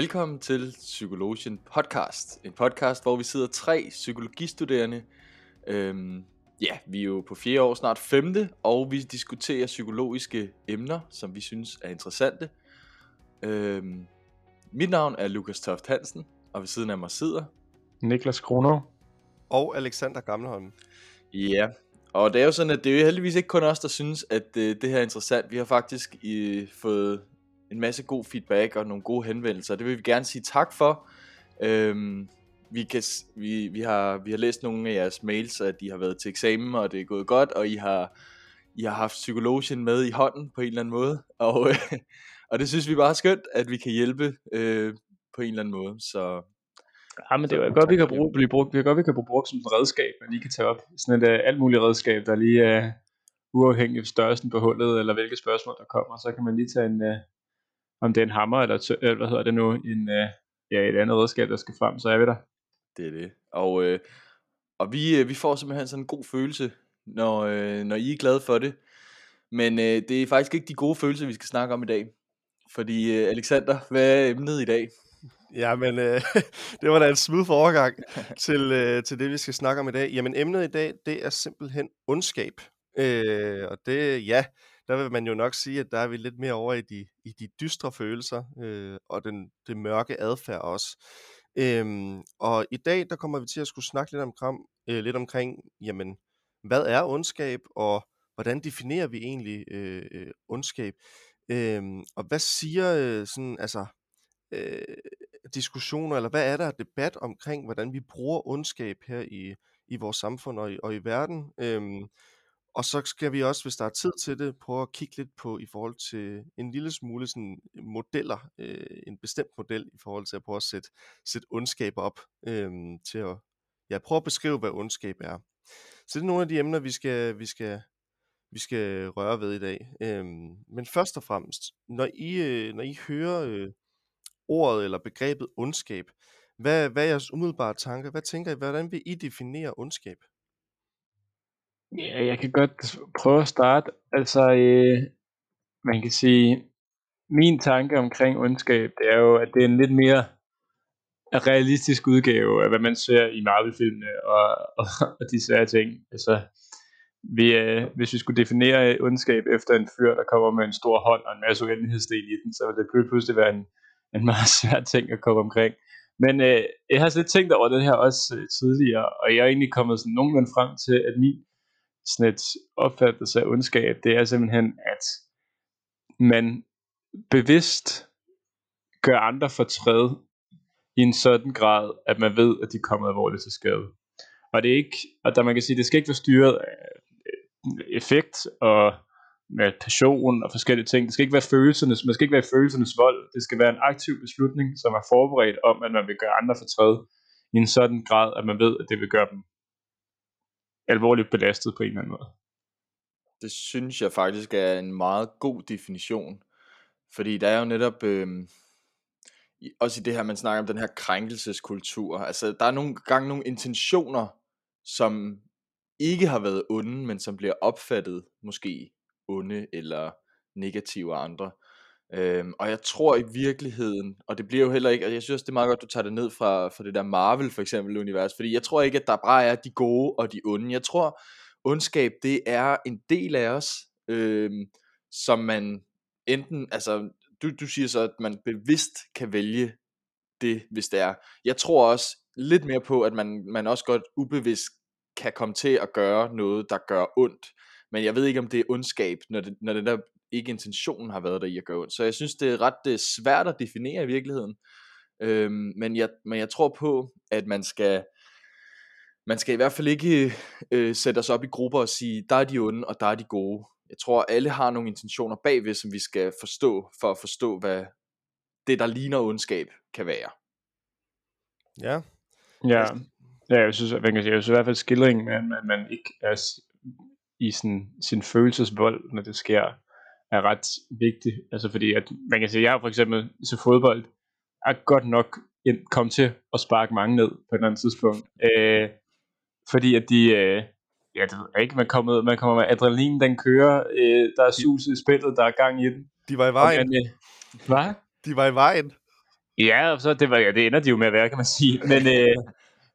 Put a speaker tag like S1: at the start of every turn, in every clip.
S1: Velkommen til Psykologien Podcast. En podcast, hvor vi sidder tre psykologistuderende. Øhm, ja, vi er jo på fjerde år, snart femte, og vi diskuterer psykologiske emner, som vi synes er interessante. Øhm, mit navn er Lukas Toft Hansen, og ved siden af mig sidder...
S2: Niklas Kroner.
S3: Og Alexander Gamleholm.
S1: Ja, og det er jo sådan, at det er jo heldigvis ikke kun os, der synes, at øh, det her er interessant. Vi har faktisk i, fået en masse god feedback og nogle gode henvendelser. Det vil vi gerne sige tak for. Øhm, vi, kan, vi, vi, har, vi har læst nogle af jeres mails, at de har været til eksamen, og det er gået godt, og I har, I har haft psykologien med i hånden på en eller anden måde. Og, øh, og det synes vi bare er skønt, at vi kan hjælpe øh, på en eller anden måde. Så
S2: Ja, men det er jo godt, vi kan bruge, blive brugt, det er godt, vi kan bruge brugt som et redskab, man lige kan tage op. Sådan et uh, alt muligt redskab, der lige er uh, uafhængigt af størrelsen på hullet, eller hvilke spørgsmål der kommer. Så kan man lige tage en, uh, om det er en hammer, eller, tø- eller hvad hedder det nu, en, uh, ja, et andet redskab, der skal frem, så er vi der.
S1: Det er det. Og, øh, og vi, øh, vi får simpelthen sådan en god følelse, når, øh, når I er glade for det. Men øh, det er faktisk ikke de gode følelser, vi skal snakke om i dag. Fordi øh, Alexander, hvad er emnet i dag?
S3: Ja, men øh, det var da en smooth overgang til, øh, til det, vi skal snakke om i dag. Jamen emnet i dag, det er simpelthen ondskab. Øh, og det, ja, der vil man jo nok sige, at der er vi lidt mere over i de, i de dystre følelser, øh, og den, det mørke adfærd også. Øhm, og i dag, der kommer vi til at skulle snakke lidt omkring, øh, lidt omkring jamen, hvad er ondskab, og hvordan definerer vi egentlig øh, øh, ondskab? Øhm, og hvad siger øh, sådan, altså, øh, diskussioner, eller hvad er der debat omkring, hvordan vi bruger ondskab her i, i vores samfund og i, og i verden? Øhm, og så skal vi også, hvis der er tid til det, prøve at kigge lidt på i forhold til en lille smule sådan modeller, øh, en bestemt model i forhold til at prøve at sætte, sætte ondskab op øh, til at ja, prøve at beskrive, hvad ondskab er. Så det er nogle af de emner, vi skal, vi skal, vi skal røre ved i dag. Øh, men først og fremmest, når I, øh, når I hører øh, ordet eller begrebet ondskab, hvad, hvad er jeres umiddelbare tanker? Hvad tænker I, hvordan vil I definere ondskab?
S2: Ja, jeg kan godt prøve at starte. Altså, øh, man kan sige, min tanke omkring ondskab, det er jo, at det er en lidt mere realistisk udgave af, hvad man ser i Marvel-filmene og, og, og de svære ting. Altså, vi, øh, hvis vi skulle definere ondskab efter en fyr, der kommer med en stor hånd og en masse uendelighedsdel i den, så ville det pludselig være en, en meget svær ting at komme omkring. Men øh, jeg har så lidt tænkt over det her også øh, tidligere, og jeg er egentlig kommet sådan nogenlunde frem til, at min snits opfattelse af ondskab, det er simpelthen, at man bevidst gør andre fortræd i en sådan grad, at man ved, at de kommer alvorligt til skade. Og det er ikke, og der man kan sige, det skal ikke være styret af øh, effekt og med passion og forskellige ting. Det skal ikke være følelsernes, man skal ikke være følelsernes vold. Det skal være en aktiv beslutning, som er forberedt om, at man vil gøre andre fortræd i en sådan grad, at man ved, at det vil gøre dem alvorligt belastet på en eller anden måde.
S1: Det synes jeg faktisk er en meget god definition. Fordi der er jo netop, øh, også i det her, man snakker om den her krænkelseskultur. Altså, der er nogle gange nogle intentioner, som ikke har været onde, men som bliver opfattet måske onde eller negative af andre. Øhm, og jeg tror i virkeligheden, og det bliver jo heller ikke, og jeg synes det er meget godt, du tager det ned fra, fra det der Marvel for eksempel univers, fordi jeg tror ikke, at der bare er de gode og de onde. Jeg tror, ondskab det er en del af os, øhm, som man enten, altså du, du siger så, at man bevidst kan vælge det, hvis det er. Jeg tror også lidt mere på, at man, man også godt ubevidst kan komme til at gøre noget, der gør ondt. Men jeg ved ikke, om det er ondskab, når det, når det der ikke intentionen har været der i at gøre ondt. Så jeg synes, det er ret det er svært at definere i virkeligheden. Øhm, men, jeg, men jeg tror på, at man skal, man skal i hvert fald ikke øh, sætte os op i grupper og sige, der er de onde, og der er de gode. Jeg tror, alle har nogle intentioner bagved, som vi skal forstå, for at forstå, hvad det, der ligner ondskab, kan være.
S3: Ja.
S2: Ja, ja jeg synes, man kan sige, jeg synes i hvert fald skildringen med, at man ikke er i sin, sin følelsesvold, når det sker, er ret vigtig. Altså fordi, at man kan sige, jeg har for eksempel til fodbold, er godt nok kommet til at sparke mange ned på et eller andet tidspunkt. Øh, fordi at de, øh, ja, det ved jeg ikke, man kommer, man kommer med adrenalin, den kører, øh, der er sus i spillet, der er gang i den.
S3: De var i vejen.
S2: Man, øh, hvad?
S3: De var i vejen.
S2: Ja, og så det, var, ja, det ender de jo med at være, kan man sige. Men øh,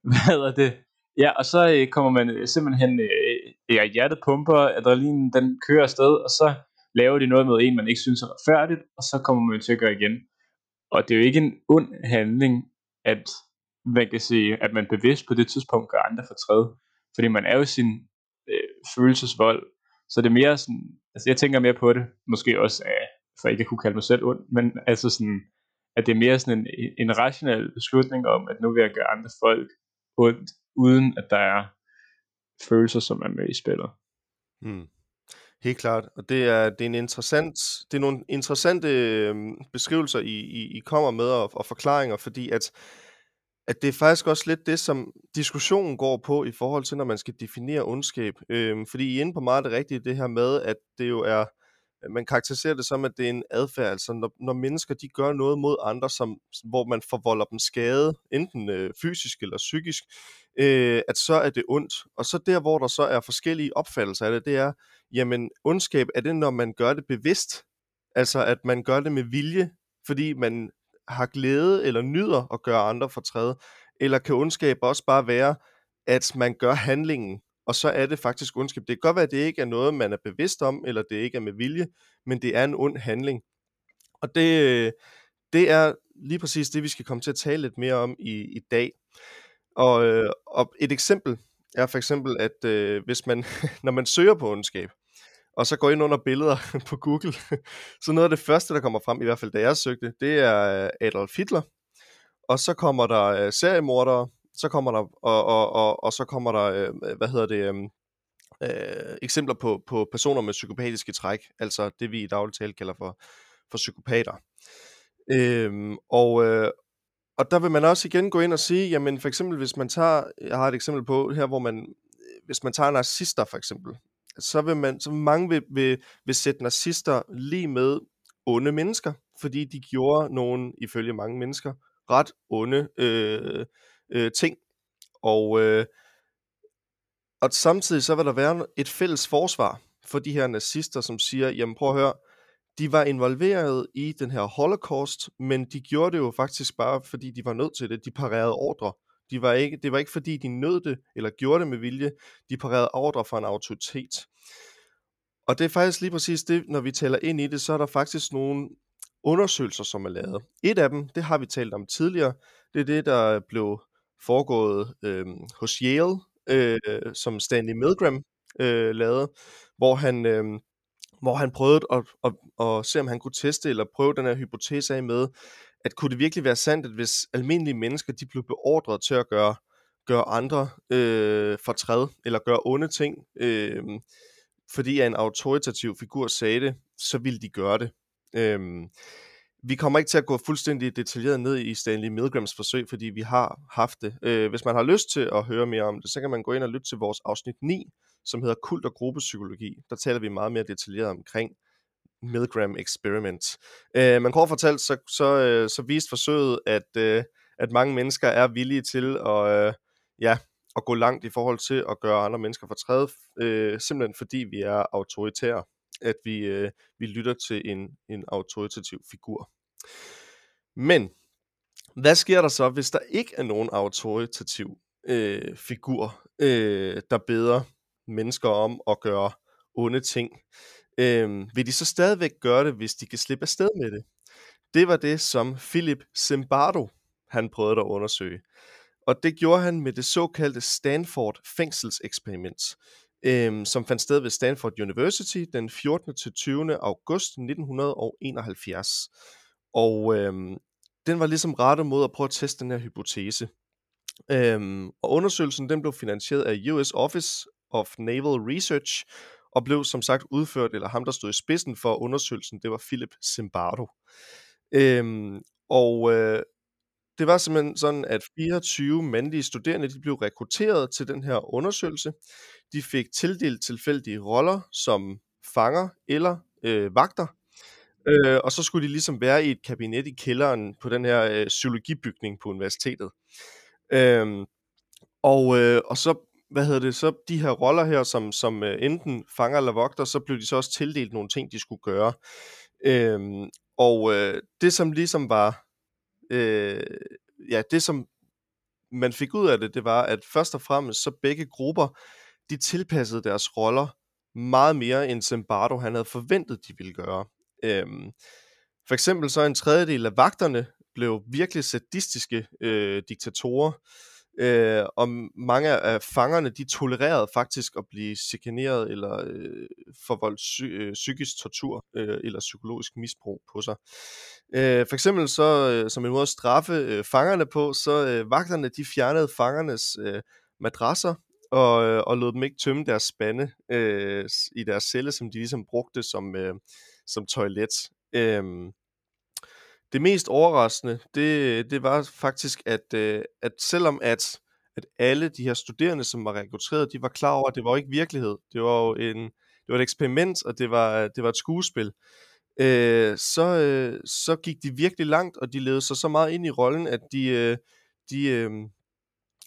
S2: hvad er det? Ja, og så øh, kommer man øh, simpelthen, øh, ja, hjertet pumper, adrenalinen den kører afsted, og så laver de noget med en, man ikke synes er retfærdigt, og så kommer man til at gøre igen. Og det er jo ikke en ond handling, at man kan sige, at man bevidst på det tidspunkt gør andre fortræd. Fordi man er jo sin øh, følelsesvold. Så det er mere sådan, altså jeg tænker mere på det, måske også af, for ikke at kunne kalde mig selv ond, men altså sådan, at det er mere sådan en, en rationel beslutning om, at nu vil jeg gøre andre folk ondt, uden at der er følelser, som er med i spillet.
S3: Mm. Helt klart, og det er, det er, en interessant, det er nogle interessante øh, beskrivelser, I, I, I kommer med og, og forklaringer, fordi at, at det er faktisk også lidt det, som diskussionen går på i forhold til, når man skal definere ondskab. Øhm, fordi I er inde på meget det rigtige, det her med, at det jo er, man karakteriserer det som, at det er en adfærd, altså når, når mennesker de gør noget mod andre, som, hvor man forvolder dem skade, enten øh, fysisk eller psykisk, øh, at så er det ondt. Og så der, hvor der så er forskellige opfattelser af det, det er, jamen ondskab, er det, når man gør det bevidst? Altså, at man gør det med vilje, fordi man har glæde eller nyder at gøre andre fortræde, Eller kan ondskab også bare være, at man gør handlingen, og så er det faktisk ondskab. Det kan godt være, at det ikke er noget, man er bevidst om, eller det ikke er med vilje, men det er en ond handling. Og det, det er lige præcis det, vi skal komme til at tale lidt mere om i, i dag. Og, øh, og et eksempel er for eksempel, at øh, hvis man, når man søger på ondskab, og så går ind under billeder på Google, så noget af det første, der kommer frem, i hvert fald da jeg søgte, det er øh, Adolf Hitler, og så kommer der øh, seriemordere, så kommer der, og, og, og, og så kommer der, øh, øh hvad hedder det, øh, øh, eksempler på, på personer med psykopatiske træk, altså det vi i dagligt tale kalder for, for psykopater. Øhm, og, øh, og der vil man også igen gå ind og sige, jamen for eksempel hvis man tager, jeg har et eksempel på her, hvor man, øh, hvis man tager narcissister for eksempel, så vil man, så mange vil, vil, vil sætte narcissister lige med onde mennesker, fordi de gjorde nogen, ifølge mange mennesker, ret onde øh, øh, ting. Og, øh, og samtidig så vil der være et fælles forsvar for de her nazister, som siger, jamen prøv at høre, de var involveret i den her holocaust, men de gjorde det jo faktisk bare, fordi de var nødt til det. De parerede ordre. De var ikke, det var ikke fordi, de nød det, eller gjorde det med vilje. De parerede ordre fra en autoritet. Og det er faktisk lige præcis det, når vi taler ind i det, så er der faktisk nogle undersøgelser, som er lavet. Et af dem, det har vi talt om tidligere, det er det, der blev foregået øh, hos Yale, øh, som Stanley Milgram øh, lavede, hvor han, øh, hvor han prøvede at, at, at, at se, om han kunne teste eller prøve den her hypotese af med, at kunne det virkelig være sandt, at hvis almindelige mennesker de blev beordret til at gøre, gøre andre øh, fortræd, eller gøre onde ting, øh, fordi en autoritativ figur sagde det, så ville de gøre det. Øh, vi kommer ikke til at gå fuldstændig detaljeret ned i Stanley Milgrams forsøg, fordi vi har haft det. Øh, hvis man har lyst til at høre mere om det, så kan man gå ind og lytte til vores afsnit 9, som hedder Kult og Gruppepsykologi. Der taler vi meget mere detaljeret omkring Milgram Experiment. Øh, men kort fortalt, så, så, øh, så viste forsøget, at, øh, at mange mennesker er villige til at, øh, ja, at gå langt i forhold til at gøre andre mennesker fortræde, øh, simpelthen fordi vi er autoritære, at vi, øh, vi lytter til en, en autoritativ figur. Men hvad sker der så, hvis der ikke er nogen autoritativ øh, figur, øh, der beder mennesker om at gøre onde ting? Øh, vil de så stadigvæk gøre det, hvis de kan slippe afsted med det? Det var det, som Philip Zimbardo han prøvede at undersøge. Og det gjorde han med det såkaldte Stanford fængselseksperiment, øh, som fandt sted ved Stanford University den 14. til 20. august 1971. Og øh, den var ligesom rettet mod at prøve at teste den her hypotese. Øhm, og undersøgelsen den blev finansieret af US Office of Naval Research, og blev som sagt udført, eller ham der stod i spidsen for undersøgelsen, det var Philip Zimbardo. Øhm, og øh, det var simpelthen sådan, at 24 mandlige studerende de blev rekrutteret til den her undersøgelse. De fik tildelt tilfældige roller som fanger eller øh, vagter, Øh, og så skulle de ligesom være i et kabinet i kælderen på den her øh, psykologibygning på universitetet. Øh, og, øh, og så, hvad hedder det, så de her roller her, som, som øh, enten fanger eller vogter, så blev de så også tildelt nogle ting, de skulle gøre. Øh, og øh, det, som ligesom var øh, ja, det som man fik ud af det, det var, at først og fremmest så begge grupper, de tilpassede deres roller meget mere, end Zimbardo han havde forventet, de ville gøre. Øhm, for eksempel så en tredjedel af vagterne blev virkelig sadistiske øh, diktatorer, øh, og mange af fangerne, de tolererede faktisk at blive chikaneret eller øh, forvoldt psy- øh, psykisk tortur øh, eller psykologisk misbrug på sig. Øh, for eksempel så, øh, som en måde at straffe øh, fangerne på, så øh, vagterne, de fjernede fangernes øh, madrasser, og, øh, og lod dem ikke tømme deres spande øh, i deres celle, som de ligesom brugte som, øh, som toilet. Øh, det mest overraskende, det, det var faktisk, at, øh, at selvom at, at alle de her studerende, som var rekrutteret, de var klar over, at det var ikke virkelighed. Det var jo en, det var et eksperiment, og det var, det var et skuespil. Øh, så, øh, så gik de virkelig langt, og de levede sig så meget ind i rollen, at de, øh, de øh,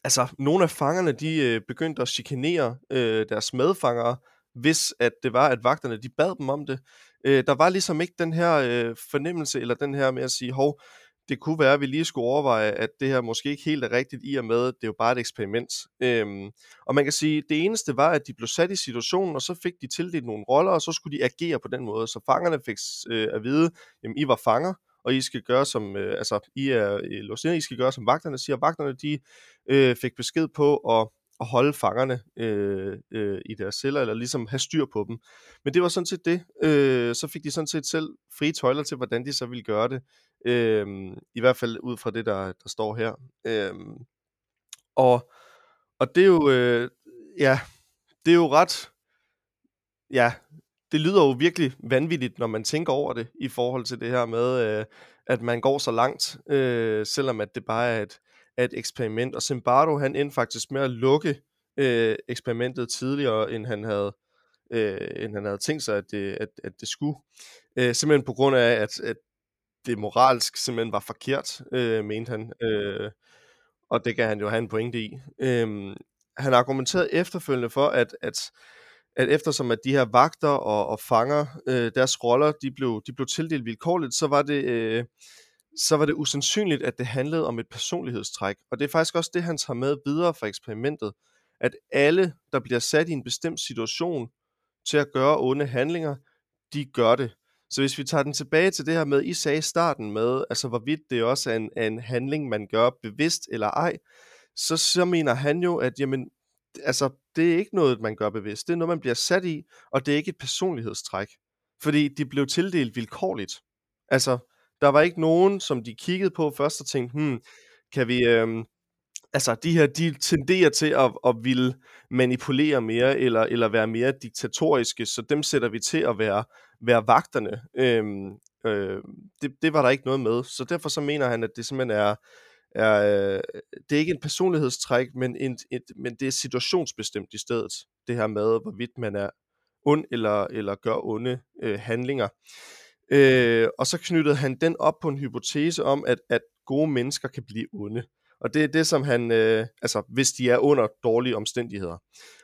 S3: altså, nogle af fangerne, de øh, begyndte at chikanere øh, deres medfangere, hvis at det var, at vagterne, de bad dem om det. Øh, der var ligesom ikke den her øh, fornemmelse, eller den her med at sige, hov, det kunne være, at vi lige skulle overveje, at det her måske ikke helt er rigtigt i og med, det er jo bare et eksperiment. Øhm, og man kan sige, det eneste var, at de blev sat i situationen, og så fik de tildelt nogle roller, og så skulle de agere på den måde. Så fangerne fik øh, at vide, at I var fanger, og I skal gøre som, øh, altså I er øh, låst I skal gøre som vagterne siger. Vagterne, de øh, fik besked på at at holde fangerne øh, øh, i deres celler, eller ligesom have styr på dem. Men det var sådan set det. Øh, så fik de sådan set selv frie tøjler til, hvordan de så ville gøre det. Øh, I hvert fald ud fra det, der, der står her. Øh, og, og det er jo, øh, ja, det er jo ret, ja, det lyder jo virkelig vanvittigt, når man tænker over det, i forhold til det her med, øh, at man går så langt, øh, selvom at det bare er et, af et eksperiment, og Zimbardo han endte faktisk med at lukke øh, eksperimentet tidligere, end han havde, øh, end han havde tænkt sig, at det, at, at det skulle. Øh, simpelthen på grund af, at, at det moralsk simpelthen var forkert, øh, mente han. Øh, og det kan han jo have en pointe i. Øh, han argumenterede efterfølgende for, at, at, at eftersom at de her vagter og, og fanger, øh, deres roller, de blev, de blev tildelt vilkårligt, så var det... Øh, så var det usandsynligt, at det handlede om et personlighedstræk. Og det er faktisk også det, han tager med videre fra eksperimentet. At alle, der bliver sat i en bestemt situation til at gøre onde handlinger, de gør det. Så hvis vi tager den tilbage til det her med, I sagde i starten med, altså hvorvidt det også er en, er en handling, man gør bevidst eller ej, så, så mener han jo, at jamen, altså, det er ikke noget, man gør bevidst. Det er noget, man bliver sat i, og det er ikke et personlighedstræk. Fordi de blev tildelt vilkårligt. Altså, der var ikke nogen, som de kiggede på først og tænkte, hmm, kan vi... Øhm, altså, de her, de tenderer til at, at ville manipulere mere, eller, eller være mere diktatoriske, så dem sætter vi til at være, være vagterne. Øhm, øh, det, det var der ikke noget med, så derfor så mener han, at det simpelthen er, er øh, det er ikke en personlighedstræk, men, en, et, men det er situationsbestemt i stedet, det her med, hvorvidt man er ond eller, eller gør onde øh, handlinger. Øh, og så knyttede han den op på en hypotese om, at, at gode mennesker kan blive onde. Og det er det, som han, øh, altså hvis de er under dårlige omstændigheder.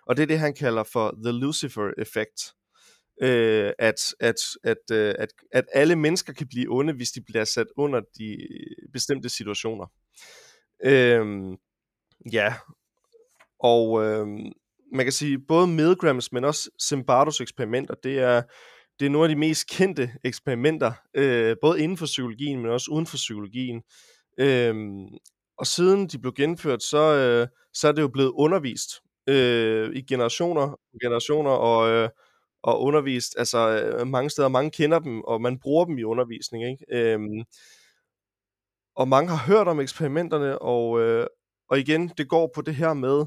S3: Og det er det, han kalder for the Lucifer Effect. Øh, at, at, at, øh, at, at alle mennesker kan blive onde, hvis de bliver sat under de bestemte situationer. Øh, ja, og øh, man kan sige, både Milgrams, men også Zimbardos eksperimenter, det er, det er nogle af de mest kendte eksperimenter, øh, både inden for psykologien, men også uden for psykologien. Øh, og siden de blev genført, så, øh, så er det jo blevet undervist øh, i generationer og generationer, og, øh, og undervist altså øh, mange steder. Mange kender dem, og man bruger dem i undervisning. Ikke? Øh, og mange har hørt om eksperimenterne, og, øh, og igen, det går på det her med,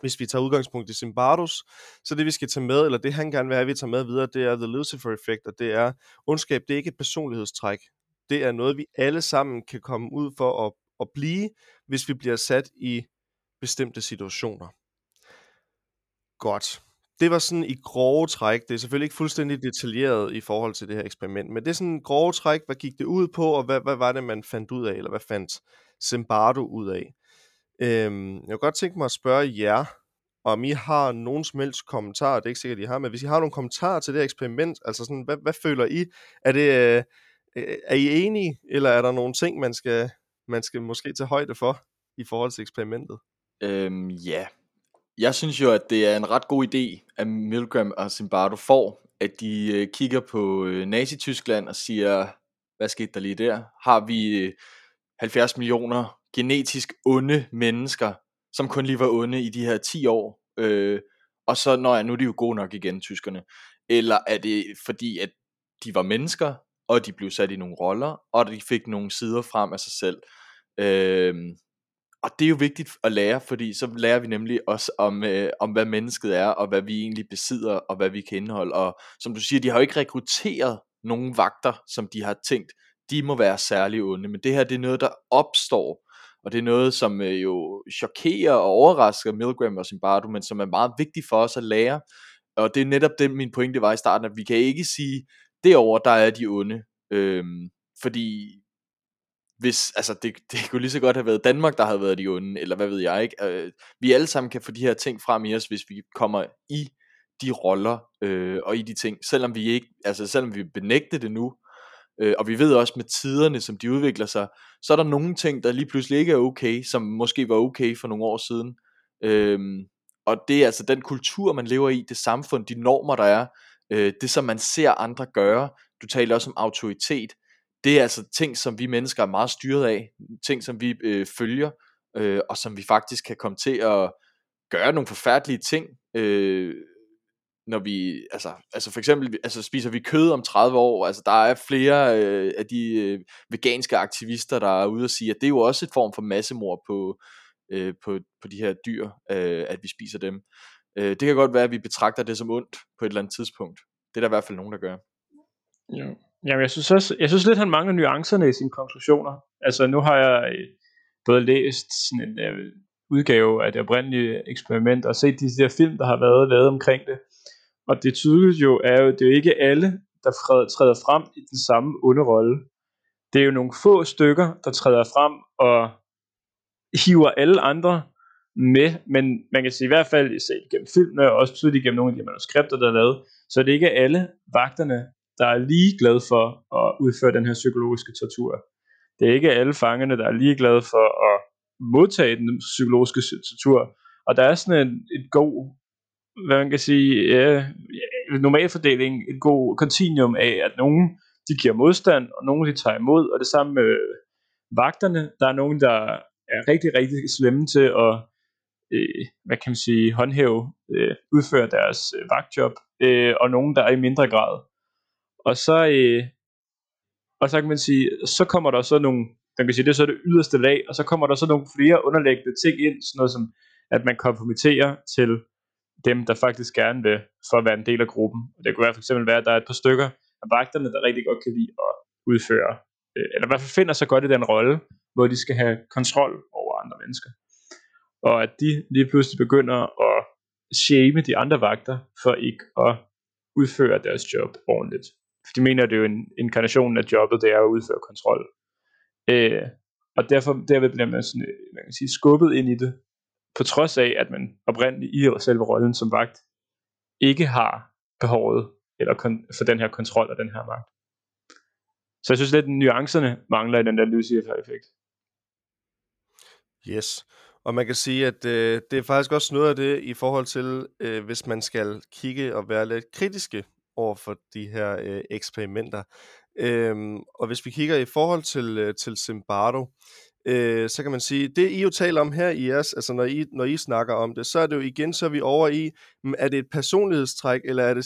S3: hvis vi tager udgangspunkt i Zimbardos, så det vi skal tage med, eller det han gerne vil have, at vi tager med videre, det er The Lucifer Effect, og det er, ondskab, det er ikke et personlighedstræk. Det er noget, vi alle sammen kan komme ud for at, at blive, hvis vi bliver sat i bestemte situationer. Godt. Det var sådan i grove træk. Det er selvfølgelig ikke fuldstændig detaljeret i forhold til det her eksperiment, men det er sådan en grove træk. Hvad gik det ud på, og hvad, hvad var det, man fandt ud af, eller hvad fandt Zimbardo ud af? Øhm, jeg kunne godt tænke mig at spørge jer, om I har nogen som helst kommentarer, det er ikke sikkert, I har, men hvis I har nogle kommentarer til det her eksperiment, altså sådan, hvad, hvad føler I? Er det, øh, Øh, er I enige, eller er der nogle ting, man skal, man skal måske tage højde for i forhold til eksperimentet?
S1: Øhm, ja, jeg synes jo, at det er en ret god idé, at Milgram og Zimbardo får, at de øh, kigger på øh, Nazi-Tyskland og siger, hvad skete der lige der? Har vi øh, 70 millioner genetisk onde mennesker, som kun lige var onde i de her 10 år, øh, og så, når jeg nu er de jo gode nok igen, tyskerne. Eller er det fordi, at de var mennesker, og de blev sat i nogle roller, og de fik nogle sider frem af sig selv. Øh, og det er jo vigtigt at lære, fordi så lærer vi nemlig også om, øh, om hvad mennesket er, og hvad vi egentlig besidder, og hvad vi kan indeholde. Og som du siger, de har jo ikke rekrutteret nogen vagter, som de har tænkt, de må være særlig onde. Men det her, det er noget, der opstår, og det er noget, som øh, jo chokerer og overrasker Milgram og Zimbardo, men som er meget vigtigt for os at lære. Og det er netop det, min pointe var i starten, at vi kan ikke sige, derover der er de onde. Øhm, fordi hvis, altså det, det kunne lige så godt have været Danmark, der havde været de onde, eller hvad ved jeg ikke. Øh, vi alle sammen kan få de her ting frem i os, hvis vi kommer i de roller øh, og i de ting, selvom vi ikke, altså selvom vi benægter det nu, øh, og vi ved også med tiderne, som de udvikler sig, så er der nogle ting, der lige pludselig ikke er okay, som måske var okay for nogle år siden. Øh, og det er altså den kultur, man lever i, det samfund, de normer, der er, øh, det som man ser andre gøre. Du taler også om autoritet det er altså ting, som vi mennesker er meget styret af, ting, som vi øh, følger, øh, og som vi faktisk kan komme til at gøre nogle forfærdelige ting, øh, når vi, altså, altså for eksempel, altså spiser vi kød om 30 år, altså der er flere øh, af de øh, veganske aktivister, der er ude og sige, at det er jo også et form for massemord på, øh, på, på de her dyr, øh, at vi spiser dem. Øh, det kan godt være, at vi betragter det som ondt på et eller andet tidspunkt. Det er der i hvert fald nogen, der gør.
S2: Ja. Jamen, jeg synes også, jeg synes lidt, han mangler nuancerne i sine konklusioner. Altså, nu har jeg øh, både læst sådan en øh, udgave af det oprindelige eksperiment, og set de der film, der har været lavet omkring det. Og det tydeligt jo er jo, det er jo ikke alle, der træder frem i den samme underrolle. Det er jo nogle få stykker, der træder frem og hiver alle andre med, men man kan sige i hvert fald, set gennem filmene, og også tydeligt gennem nogle af de manuskripter, der er lavet, så er ikke alle vagterne, der er lige glade for at udføre den her psykologiske tortur. Det er ikke alle fangerne, der er lige glade for at modtage den psykologiske tortur. Og der er sådan en, et god, hvad man kan sige, ja, normalfordeling, et god kontinuum af, at nogen de giver modstand, og nogen de tager imod, og det samme med vagterne. Der er nogen, der er rigtig, rigtig slemme til at, øh, hvad kan man sige, håndhæve, øh, udføre deres øh, vagtjob, øh, og nogen, der er i mindre grad. Og så, øh, og så kan man sige, så kommer der så nogle, man kan sige, det er så det yderste lag, og så kommer der så nogle flere underliggende ting ind, sådan noget som, at man kompromitterer til dem, der faktisk gerne vil, for at være en del af gruppen. Det kunne være for eksempel være, at der er et par stykker af vagterne, der rigtig godt kan lide at udføre, øh, eller i hvert fald finder sig godt i den rolle, hvor de skal have kontrol over andre mennesker. Og at de lige pludselig begynder at shame de andre vagter, for ikke at udføre deres job ordentligt. For de mener, at det er jo en inkarnation af jobbet, det er at udføre kontrol. Øh, og derfor derved bliver man, sådan, øh, man kan sige, skubbet ind i det, på trods af, at man oprindeligt i selve rollen som vagt, ikke har behovet eller kon- for den her kontrol og den her magt. Så jeg synes lidt, at nuancerne mangler i den der Lucifer-effekt.
S3: Yes. Og man kan sige, at øh, det er faktisk også noget af det i forhold til, øh, hvis man skal kigge og være lidt kritiske over for de her øh, eksperimenter. Øhm, og hvis vi kigger i forhold til, øh, til Zimbardo, øh, så kan man sige, det I jo taler om her i jeres, altså når I, når I snakker om det, så er det jo igen, så er vi over i, mm, er det et personlighedstræk, eller er det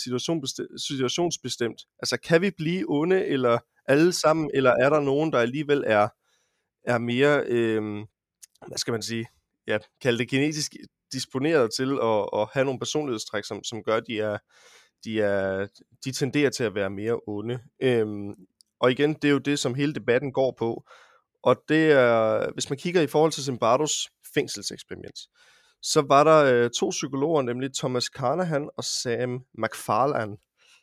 S3: situationsbestemt? Altså kan vi blive onde, eller alle sammen, eller er der nogen, der alligevel er, er mere, øh, hvad skal man sige, ja, kalde det genetisk disponeret til at, at have nogle personlighedstræk, som, som gør, at de er, de, er, de tenderer til at være mere onde. Øhm, og igen, det er jo det, som hele debatten går på. Og det er, hvis man kigger i forhold til Zimbardos fængselseksperiment, så var der øh, to psykologer, nemlig Thomas Carnahan og Sam McFarlane,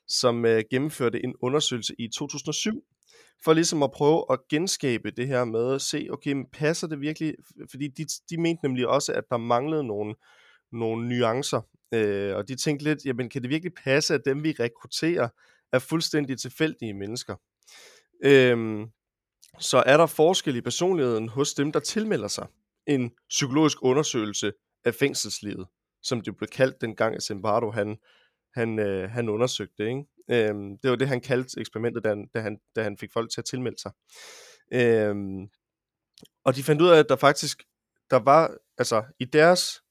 S3: som øh, gennemførte en undersøgelse i 2007, for ligesom at prøve at genskabe det her med at se, okay, men passer det virkelig? Fordi de, de mente nemlig også, at der manglede nogle, nogle nuancer Øh, og de tænkte lidt, jamen kan det virkelig passe, at dem vi rekrutterer er fuldstændig tilfældige mennesker? øhm, så er der forskel i personligheden hos dem, der tilmelder sig en psykologisk undersøgelse af fængselslivet, som det blev kaldt dengang, at Zimbardo han, han, øh, han undersøgte det. Ikke? Øhm, det var det, han kaldte eksperimentet, da han, da, han, da han fik folk til at tilmelde sig. Øhm, og de fandt ud af, at der faktisk, der var, altså i deres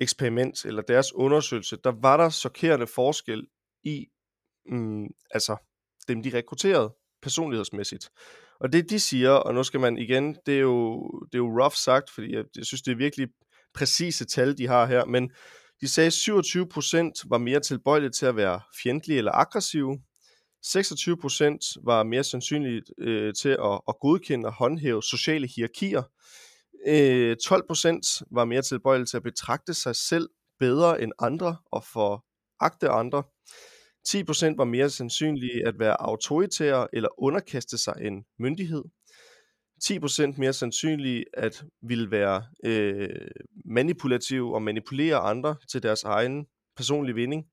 S3: eksperiment, eller deres undersøgelse, der var der chokerende forskel i, mm, altså dem de rekrutterede personlighedsmæssigt. Og det de siger, og nu skal man igen, det er jo, det er jo rough sagt, fordi jeg, jeg synes, det er virkelig præcise tal, de har her, men de sagde, at 27% var mere tilbøjelige til at være fjendtlige eller aggressive. 26% var mere sandsynligt øh, til at, at godkende og håndhæve sociale hierarkier. Øh, 12% var mere tilbøjelige til at betragte sig selv bedre end andre og for agte andre. 10% var mere sandsynlige at være autoritære eller underkaste sig en myndighed. 10% mere sandsynlige at ville være øh, manipulative og manipulere andre til deres egen personlige vinding.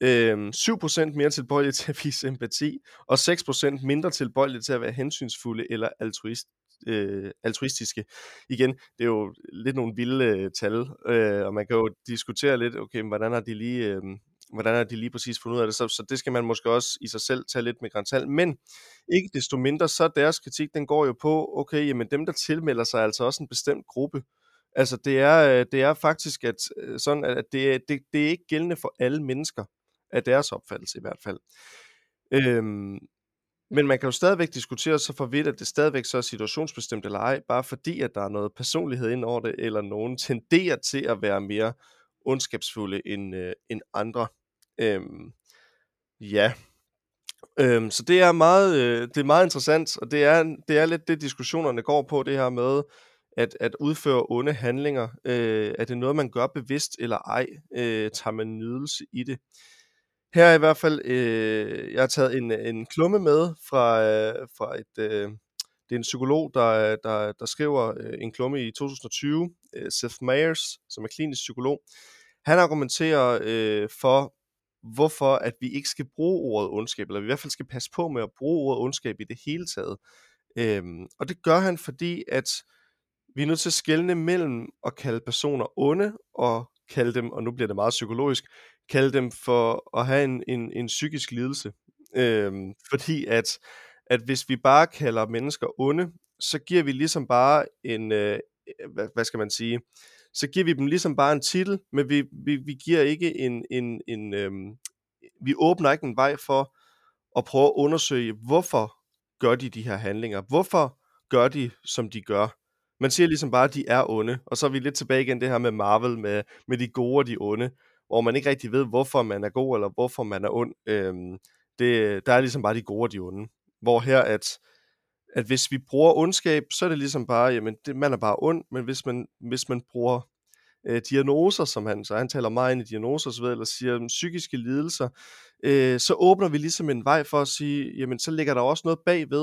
S3: Øh, 7% mere tilbøjelige til at vise empati, og 6% mindre tilbøjelige til at være hensynsfulde eller altruist, øh, altruistiske. Igen, det er jo lidt nogle vilde øh, tal, øh, og man kan jo diskutere lidt, okay, hvordan har de lige... Øh, hvordan har de lige præcis fundet ud af det, så, så det skal man måske også i sig selv tage lidt med grænsal. Men ikke desto mindre, så deres kritik, den går jo på, okay, jamen dem, der tilmelder sig, er altså også en bestemt gruppe. Altså det er, øh, det er faktisk at, øh, sådan, at det, det, det er ikke gældende for alle mennesker, af deres opfattelse i hvert fald. Øhm, men man kan jo stadigvæk diskutere så for vidt, at det stadigvæk så er situationsbestemt eller ej, bare fordi, at der er noget personlighed ind over det, eller nogen tenderer til at være mere ondskabsfulde end, øh, end andre. Øhm, ja, øhm, så det er meget, øh, det er meget interessant, og det er, det er lidt det, diskussionerne går på, det her med, at, at udføre onde handlinger. Øh, er det noget, man gør bevidst eller ej? Øh, tager man nydelse i det? Her er i hvert fald, øh, jeg har taget en, en klumme med fra, øh, fra et, øh, det er en psykolog, der, der, der skriver øh, en klumme i 2020, øh, Seth Meyers, som er klinisk psykolog. Han argumenterer øh, for, hvorfor at vi ikke skal bruge ordet ondskab, eller vi i hvert fald skal passe på med at bruge ordet ondskab i det hele taget. Øhm, og det gør han, fordi at vi er nødt til at skelne mellem at kalde personer onde, og kalde dem, og nu bliver det meget psykologisk, kalde dem for at have en, en, en psykisk lidelse. Øhm, fordi at, at hvis vi bare kalder mennesker onde, så giver vi ligesom bare en, øh, Øh, hvad, hvad skal man sige, så giver vi dem ligesom bare en titel, men vi, vi, vi giver ikke en, en, en øhm, vi åbner ikke en vej for at prøve at undersøge, hvorfor gør de de her handlinger? Hvorfor gør de, som de gør? Man siger ligesom bare, at de er onde, og så er vi lidt tilbage igen det her med Marvel, med, med de gode og de onde, hvor man ikke rigtig ved, hvorfor man er god, eller hvorfor man er ond. Øhm, det, der er ligesom bare de gode og de onde. Hvor her, at, at hvis vi bruger ondskab, så er det ligesom bare, jamen, det, man er bare ond, men hvis man, hvis man bruger øh, diagnoser, som han, så han taler meget ind i diagnoser osv., eller siger psykiske lidelser, øh, så åbner vi ligesom en vej for at sige, jamen så ligger der også noget bagved.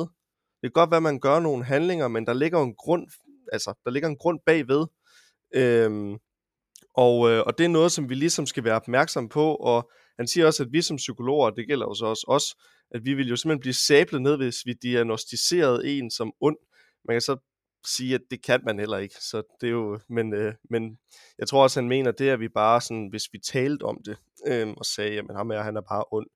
S3: Det kan godt være, at man gør nogle handlinger, men der ligger en grund, altså der ligger en grund bagved. Øhm, og, øh, og det er noget, som vi ligesom skal være opmærksom på, og han siger også, at vi som psykologer, det gælder jo så også os, at vi vil jo simpelthen blive sablet ned, hvis vi diagnostiserede en som ond. Man kan så sige, at det kan man heller ikke. Så det er jo, men, øh, men jeg tror også, han mener det, at vi bare sådan, hvis vi talte om det, øh, og sagde, at ham er, han er bare ond,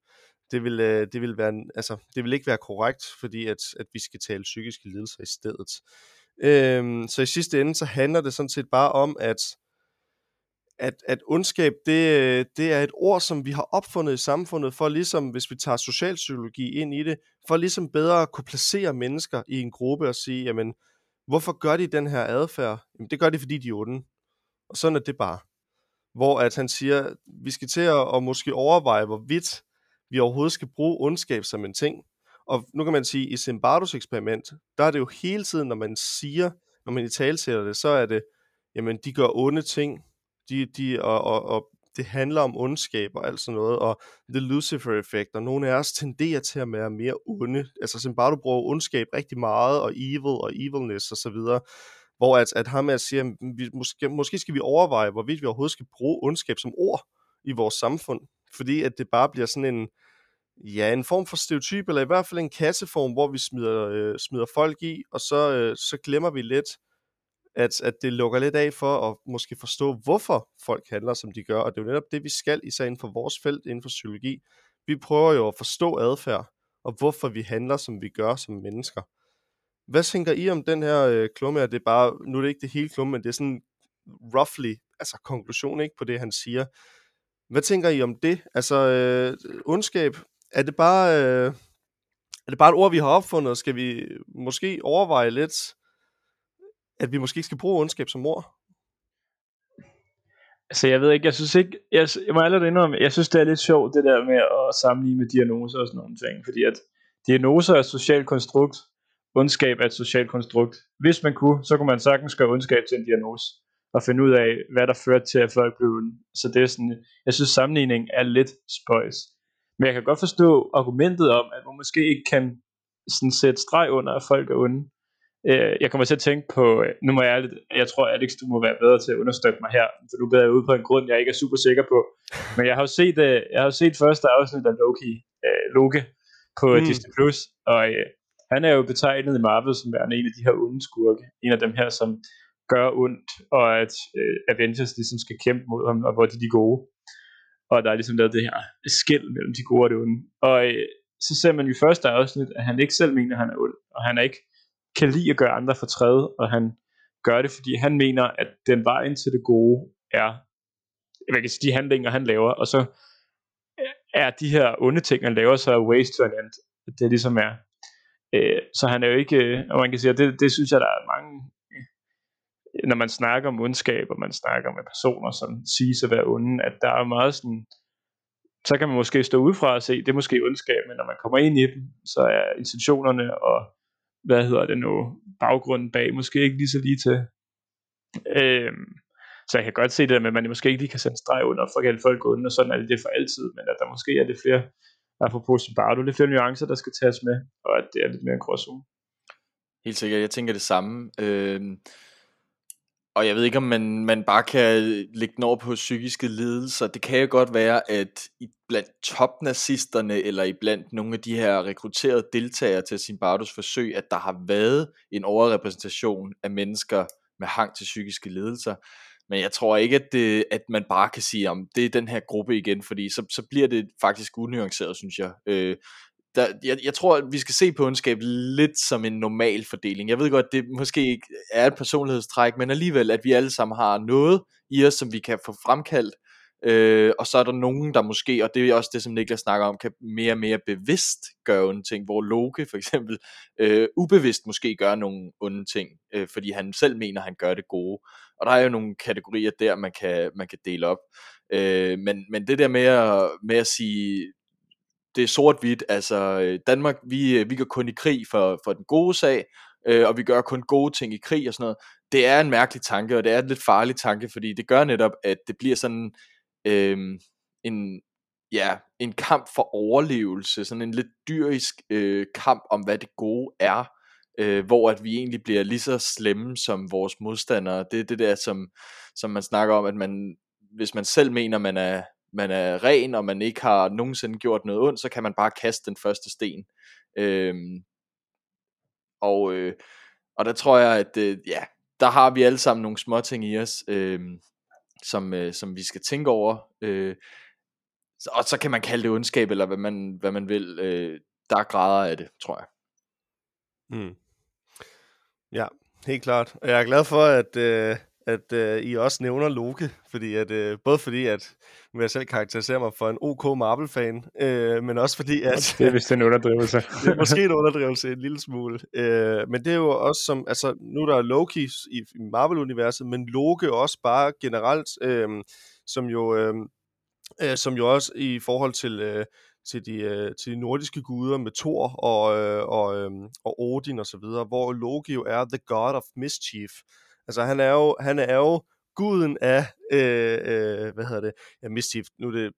S3: det vil, øh, det vil være, altså, det vil ikke være korrekt, fordi at, at vi skal tale psykiske lidelser i stedet. Øh, så i sidste ende, så handler det sådan set bare om, at at, at ondskab, det, øh, det er et ord, som vi har opfundet i samfundet, for ligesom, hvis vi tager socialpsykologi ind i det, for ligesom bedre at kunne placere mennesker i en gruppe og sige, jamen, hvorfor gør de den her adfærd? Jamen, det gør de, fordi de er onde. Og sådan er det bare. Hvor at han siger, vi skal til at, at måske overveje, hvorvidt vi overhovedet skal bruge ondskab som en ting. Og nu kan man sige, i Zimbardos eksperiment, der er det jo hele tiden, når man siger, når man i talsætter det, så er det, jamen de gør onde ting, de, de, og, og, og det handler om ondskab og alt sådan noget, og The Lucifer-effekt, og nogle af os tenderer til at være mere onde. Altså Zimbardo bruger ondskab rigtig meget, og evil og evilness og så videre, hvor at, at ham at siger, vi, måske, måske skal vi overveje, hvorvidt vi overhovedet skal bruge ondskab som ord i vores samfund, fordi at det bare bliver sådan en, ja, en form for stereotyp, eller i hvert fald en kasseform, hvor vi smider, øh, smider folk i, og så, øh, så glemmer vi lidt, at, at det lukker lidt af for at måske forstå, hvorfor folk handler, som de gør. Og det er jo netop det, vi skal, især inden for vores felt, inden for psykologi. Vi prøver jo at forstå adfærd, og hvorfor vi handler, som vi gør som mennesker. Hvad tænker I om den her øh, klumme? Det er bare, nu er det ikke det hele klumme, men det er sådan roughly, altså konklusion ikke på det, han siger. Hvad tænker I om det? Altså, øh, ondskab, er det bare... Øh, er det bare et ord, vi har opfundet? Skal vi måske overveje lidt, at vi måske ikke skal bruge ondskab som ord?
S2: Altså, jeg ved ikke, jeg synes ikke, jeg, jeg må allerede indrømme, jeg synes, det er lidt sjovt, det der med at sammenligne med diagnoser og sådan nogle ting, fordi at diagnoser er et socialt konstrukt, ondskab er et socialt konstrukt. Hvis man kunne, så kunne man sagtens gøre ondskab til en diagnose, og finde ud af, hvad der førte til, at folk blev onde. Så det er sådan, jeg synes, sammenligning er lidt spøjs. Men jeg kan godt forstå argumentet om, at man måske ikke kan sådan sætte streg under, at folk er onde. Øh, jeg kommer til at tænke på, øh, nu må jeg ærligt, jeg tror Alex, du må være bedre til at understøtte mig her, for nu beder jeg ud på en grund, jeg ikke er super sikker på. Men jeg har jo set, øh, jeg har jo set første afsnit af Loki, Loke på mm. Disney+, Plus, og han er jo betegnet i Marvel som værende en af de her onde skurke, en af dem her, som gør ondt, og at Avengers ligesom skal kæmpe mod ham, og hvor de er de gode og der er ligesom lavet det her skæld mellem de gode og de onde. Og øh, så ser man i første afsnit, at han ikke selv mener, at han er ond, og han er ikke kan lide at gøre andre for træde, og han gør det, fordi han mener, at den vejen til det gode er, hvad kan sige, de handlinger, han laver, og så er de her onde ting, han laver, så er ways to an end. Det ligesom er. Øh, så han er jo ikke, og man kan sige, at det, det synes jeg, der er mange når man snakker om ondskab, og man snakker med personer, som siges at være onde, at der er meget sådan, så kan man måske stå udefra og se, det er måske ondskab, men når man kommer ind i dem, så er institutionerne og, hvad hedder det nu, baggrunden bag, måske ikke lige så lige til. Øhm, så jeg kan godt se det med, at man måske ikke lige kan sende streg under for at folk under, og sådan er det det for altid, men at der måske er lidt flere, apropos Zimbardo, lidt flere nuancer, der skal tages med, og at det er lidt mere en gråzone.
S1: Helt sikkert, jeg tænker det samme. Øh, og jeg ved ikke, om man, man bare kan lægge den over på psykiske lidelser. Det kan jo godt være, at i blandt topnazisterne, eller i blandt nogle af de her rekrutterede deltagere til Zimbardos forsøg, at der har været en overrepræsentation af mennesker med hang til psykiske lidelser. Men jeg tror ikke, at, det, at man bare kan sige, om det er den her gruppe igen, fordi så, så bliver det faktisk unuanceret, synes jeg. Øh, der, jeg, jeg tror, at vi skal se på ondskab lidt som en normal fordeling. Jeg ved godt, det måske ikke er et personlighedstræk, men alligevel, at vi alle sammen har noget i os, som vi kan få fremkaldt, øh, og så er der nogen, der måske, og det er også det, som Niklas snakker om, kan mere og mere bevidst gøre onde ting, hvor Loke for eksempel øh, ubevidst måske gør nogle onde ting, øh, fordi han selv mener, han gør det gode. Og der er jo nogle kategorier der, man kan, man kan dele op. Øh, men, men det der med at, med at sige, det er sort-hvidt, altså øh, Danmark, vi, øh, vi går kun i krig for, for den gode sag, øh, og vi gør kun gode ting i krig og sådan noget. Det er en mærkelig tanke, og det er en lidt farlig tanke, fordi det gør netop, at det bliver sådan øh, en, ja, en kamp for overlevelse, sådan en lidt dyrisk øh, kamp om, hvad det gode er, øh, hvor at vi egentlig bliver lige så slemme som vores modstandere. Det er det der, som, som man snakker om, at man, hvis man selv mener, man er, man er ren, og man ikke har nogensinde gjort noget ondt, så kan man bare kaste den første sten. Øhm, og, øh, og der tror jeg, at øh, ja, der har vi alle sammen nogle små ting i os, øh, som, øh, som vi skal tænke over. Øh, og så kan man kalde det ondskab, eller hvad man, hvad man vil. Øh, der er grader af det, tror jeg.
S3: Mm. Ja, helt klart. Og jeg er glad for, at, øh, at øh, I også nævner Loke, fordi at, øh, både fordi, at nu jeg selv karakteriserer mig for en OK Marvel-fan, øh, men også fordi, at...
S2: det er vist en underdrivelse.
S3: det er måske en underdrivelse en lille smule. Øh, men det er jo også som, altså nu der er Loki i, i Marvel-universet, men Loke også bare generelt, øh, som jo... Øh, øh, som jo også i forhold til, øh, til, de, øh, til de nordiske guder med Thor og, øh, og, øh, og Odin og så videre, hvor Loki jo er the god of mischief. Altså han er jo, han er jo guden af, øh, øh, hvad hedder det, ja, mischief, nu er det,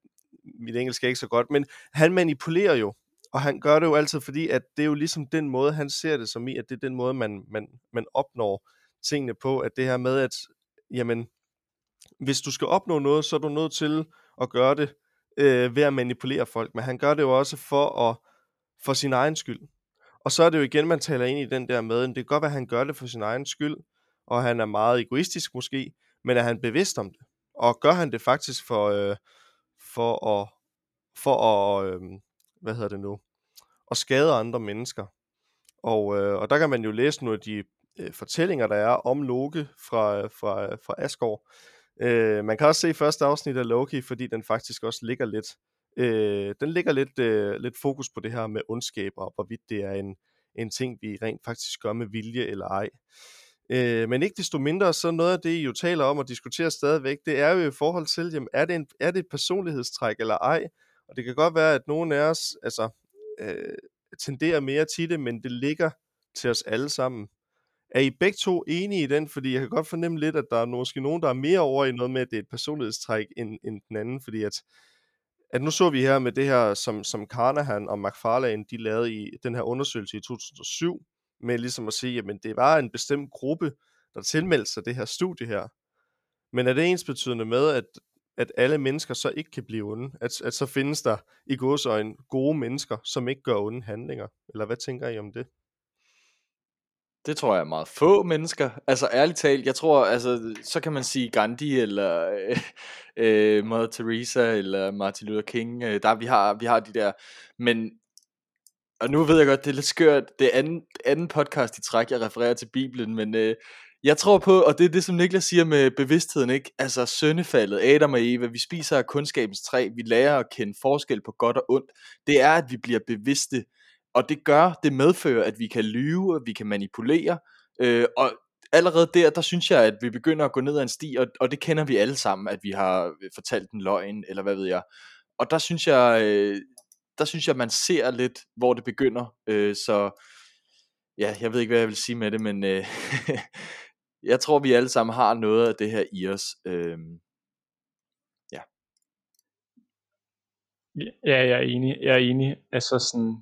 S3: mit engelsk er ikke så godt, men han manipulerer jo, og han gør det jo altid, fordi at det er jo ligesom den måde, han ser det som i, at det er den måde, man, man, man opnår tingene på, at det her med, at jamen, hvis du skal opnå noget, så er du nødt til at gøre det øh, ved at manipulere folk, men han gør det jo også for at for sin egen skyld. Og så er det jo igen, man taler ind i den der med, at det kan godt være, at han gør det for sin egen skyld, og han er meget egoistisk måske, men er han bevidst om det? Og gør han det faktisk for, øh, for at, for at øh, hvad hedder det nu, at skade andre mennesker? Og, øh, og der kan man jo læse nogle af de øh, fortællinger, der er om Loke fra, fra, fra Asgård. Øh, man kan også se første afsnit af Loki, fordi den faktisk også ligger lidt, øh, den ligger lidt, øh, lidt fokus på det her med ondskab, og hvorvidt det er en, en ting, vi rent faktisk gør med vilje eller ej. Øh, men ikke desto mindre, så noget af det, I jo taler om og diskuterer stadigvæk, det er jo i forhold til, jamen, er, det en, er det et personlighedstræk eller ej? Og det kan godt være, at nogen af os altså, øh, tenderer mere til det, men det ligger til os alle sammen. Er I begge to enige i den? Fordi jeg kan godt fornemme lidt, at der er måske nogen, der er mere over i noget med, at det er et personlighedstræk end, end den anden, fordi at, at nu så vi her med det her, som, som Carnahan og McFarlane, de lavede i den her undersøgelse i 2007, med ligesom at sige, jamen det var en bestemt gruppe, der tilmeldte sig det her studie her. Men er det ens betydende med, at, at alle mennesker så ikke kan blive onde? At, at så findes der i godsøjne gode mennesker, som ikke gør onde handlinger? Eller hvad tænker I om det?
S1: Det tror jeg er meget få mennesker. Altså ærligt talt, jeg tror, altså, så kan man sige Gandhi, eller øh, øh, Mother Teresa, eller Martin Luther King. Øh, der, vi, har, vi har de der. Men, og nu ved jeg godt, det er lidt skørt. Det er anden, anden podcast i træk, jeg refererer til Bibelen, men øh, jeg tror på, og det er det, som Niklas siger med bevidstheden, ikke? Altså søndefaldet, Adam og Eva, vi spiser af kundskabens træ, vi lærer at kende forskel på godt og ondt. Det er, at vi bliver bevidste og det gør, det medfører, at vi kan lyve, at vi kan manipulere, øh, og allerede der, der synes jeg, at vi begynder at gå ned ad en sti, og, og det kender vi alle sammen, at vi har fortalt en løgn, eller hvad ved jeg. Og der synes jeg, øh, der synes jeg, man ser lidt, hvor det begynder. Øh, så ja, jeg ved ikke, hvad jeg vil sige med det, men øh, jeg tror, vi alle sammen har noget af det her i os. Øh,
S2: ja. Ja, jeg er enig. Jeg er enig. Altså sådan,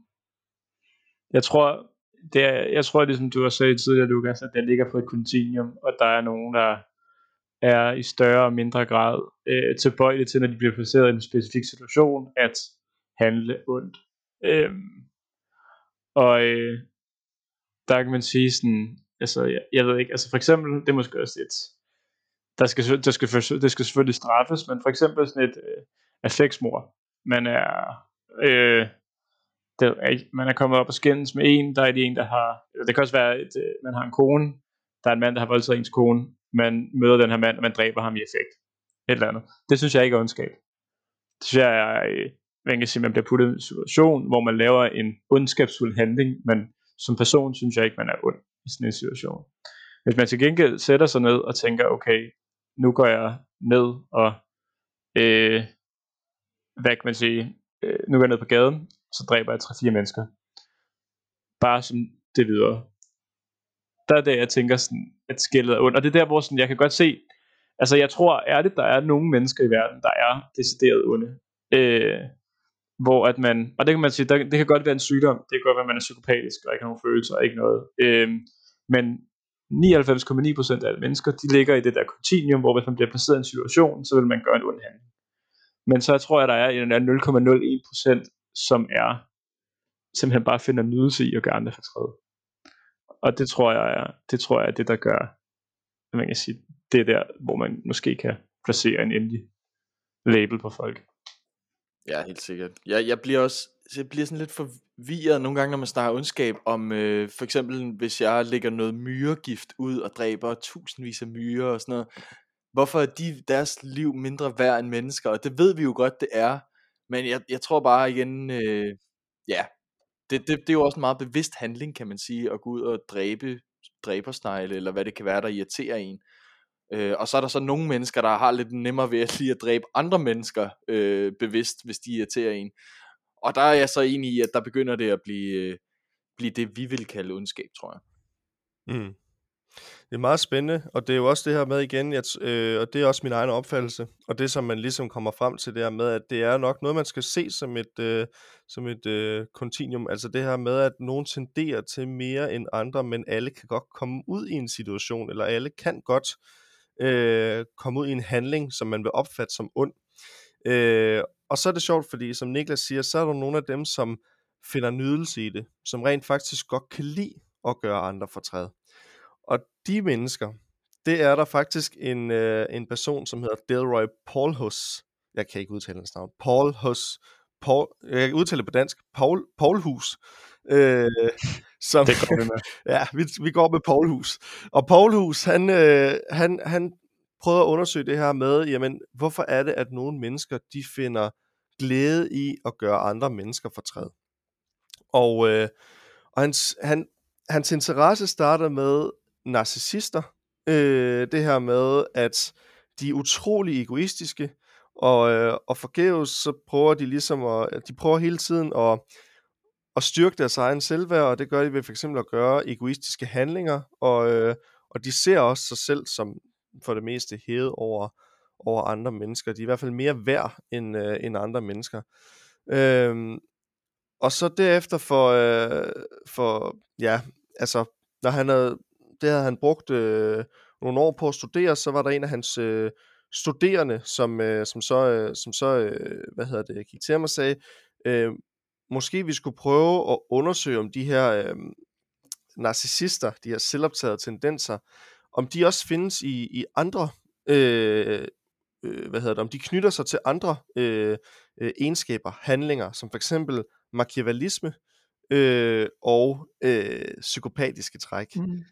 S2: jeg tror, det er, jeg tror, ligesom du har sagt tidligere, Lukas, at det ligger på et kontinuum, og der er nogen, der er i større og mindre grad øh, tilbøjelige til, når de bliver placeret i en specifik situation, at handle ondt. Øhm, og øh, der kan man sige sådan, altså jeg, jeg ved ikke, altså for eksempel, det er måske også et, der skal, der skal, det skal selvfølgelig straffes, men for eksempel sådan et øh, affektsmor, man er, øh, det er ikke, man er kommet op og skændes med en, der er det en, der har, det kan også være, at øh, man har en kone, der er en mand, der har voldtaget ens kone, man møder den her mand, og man dræber ham i effekt. Et eller andet. Det synes jeg ikke er ondskab. Det synes jeg er, øh, man kan sige, man bliver puttet i en situation, hvor man laver en ondskabsfuld handling, men som person synes jeg ikke, man er ond i sådan en situation. Hvis man til gengæld sætter sig ned og tænker, okay, nu går jeg ned og, øh, hvad kan man sige, øh, nu går jeg ned på gaden, så dræber jeg 3-4 mennesker. Bare som det videre. Der er det, jeg tænker sådan, at skældet er ondt. Og det er der, hvor sådan, jeg kan godt se, altså jeg tror ærligt, der er nogle mennesker i verden, der er decideret onde. Øh, hvor at man, og det kan man sige, der, det kan godt være en sygdom, det kan godt være, at man er psykopatisk, og ikke har nogen følelser, og ikke noget. øhm, men 99,9% af alle mennesker, de ligger i det der continuum, hvor hvis man bliver placeret i en situation, så vil man gøre en ond handling. Men så tror jeg, der er en 0,01% som er simpelthen bare finder nydelse i at gøre andre fortræde. Og det tror jeg er, det tror jeg er det, der gør, man kan sige, det er der, hvor man måske kan placere en endelig label på folk.
S1: Ja, helt sikkert. Jeg, jeg bliver også jeg bliver sådan lidt forvirret nogle gange, når man snakker ondskab, om øh, for eksempel, hvis jeg lægger noget myregift ud og dræber tusindvis af myrer og sådan noget, hvorfor er de, deres liv mindre værd end mennesker? Og det ved vi jo godt, det er. Men jeg, jeg tror bare igen, øh, ja, det, det, det er jo også en meget bevidst handling, kan man sige, at gå ud og dræbe dræbersnegle, eller hvad det kan være, der irriterer en. Øh, og så er der så nogle mennesker, der har lidt nemmere ved at lige at dræbe andre mennesker øh, bevidst, hvis de irriterer en. Og der er jeg så enig i, at der begynder det at blive, øh, blive det, vi vil kalde ondskab, tror jeg.
S3: Mm. Det er meget spændende, og det er jo også det her med igen, at, øh, og det er også min egen opfattelse, og det som man ligesom kommer frem til det her med, at det er nok noget, man skal se som et, øh, som et øh, continuum, altså det her med, at nogen tenderer til mere end andre, men alle kan godt komme ud i en situation, eller alle kan godt øh, Øh, komme ud i en handling, som man vil opfatte som ond. Øh, og så er det sjovt, fordi som Niklas siger, så er der nogle af dem, som finder nydelse i det, som rent faktisk godt kan lide at gøre andre fortræd. Og de mennesker, det er der faktisk en, øh, en person, som hedder Delroy Paulhus. Jeg kan ikke udtale hans navn. Paulhus. Paul, jeg kan udtale det på dansk. Paul, Paulhus. Øh,
S2: som, det går vi med.
S3: ja, vi, vi går med Paulhus. Og Paulhus, han, øh, han, han prøvede at undersøge det her med, jamen, hvorfor er det, at nogle mennesker, de finder glæde i at gøre andre mennesker fortræd. Og, øh, og hans, han, hans interesse starter med narcissister. Øh, det her med, at de er utrolig egoistiske, og, øh, og forgæves, så prøver de ligesom at, de prøver hele tiden at, at styrke deres egen selvværd, og det gør de ved for eksempel at gøre egoistiske handlinger, og, øh, og de ser også sig selv som for det meste hævet over, over andre mennesker. De er i hvert fald mere værd end, øh, end andre mennesker. Øhm, og så derefter for, øh, for ja, altså, når han havde, det havde han brugt øh, nogle år på at studere, så var der en af hans øh, studerende, som, øh, som så, øh, som så øh, hvad hedder det, gik til ham og sagde, øh, måske vi skulle prøve at undersøge, om de her øh, narcissister, de her selvoptagede tendenser, om de også findes i, i andre, øh, øh, hvad hedder det, om de knytter sig til andre øh, øh, egenskaber, handlinger, som for eksempel machiavellisme øh, og øh, psykopatiske træk. Mm.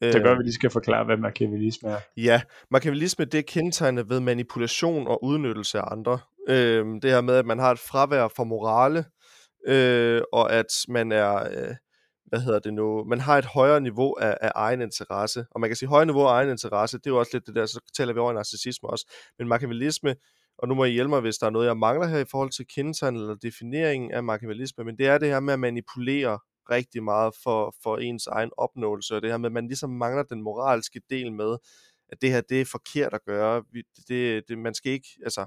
S2: Det gør, at vi lige skal forklare, hvad machiavellisme er.
S3: Ja, machiavellisme det er kendetegnet ved manipulation og udnyttelse af andre. Øh, det her med, at man har et fravær for morale, øh, og at man er, øh, hvad hedder det nu, man har et højere niveau af, af egen interesse. Og man kan sige, højere niveau af egen interesse, det er jo også lidt det der, så taler vi over narcissisme også. Men machiavellisme, og nu må I hjælpe mig, hvis der er noget, jeg mangler her i forhold til kendetegn eller defineringen af machiavellisme, men det er det her med at manipulere rigtig meget for, for ens egen opnåelse, og det her med, at man ligesom mangler den moralske del med, at det her, det er forkert at gøre. Det, det, man skal ikke, altså,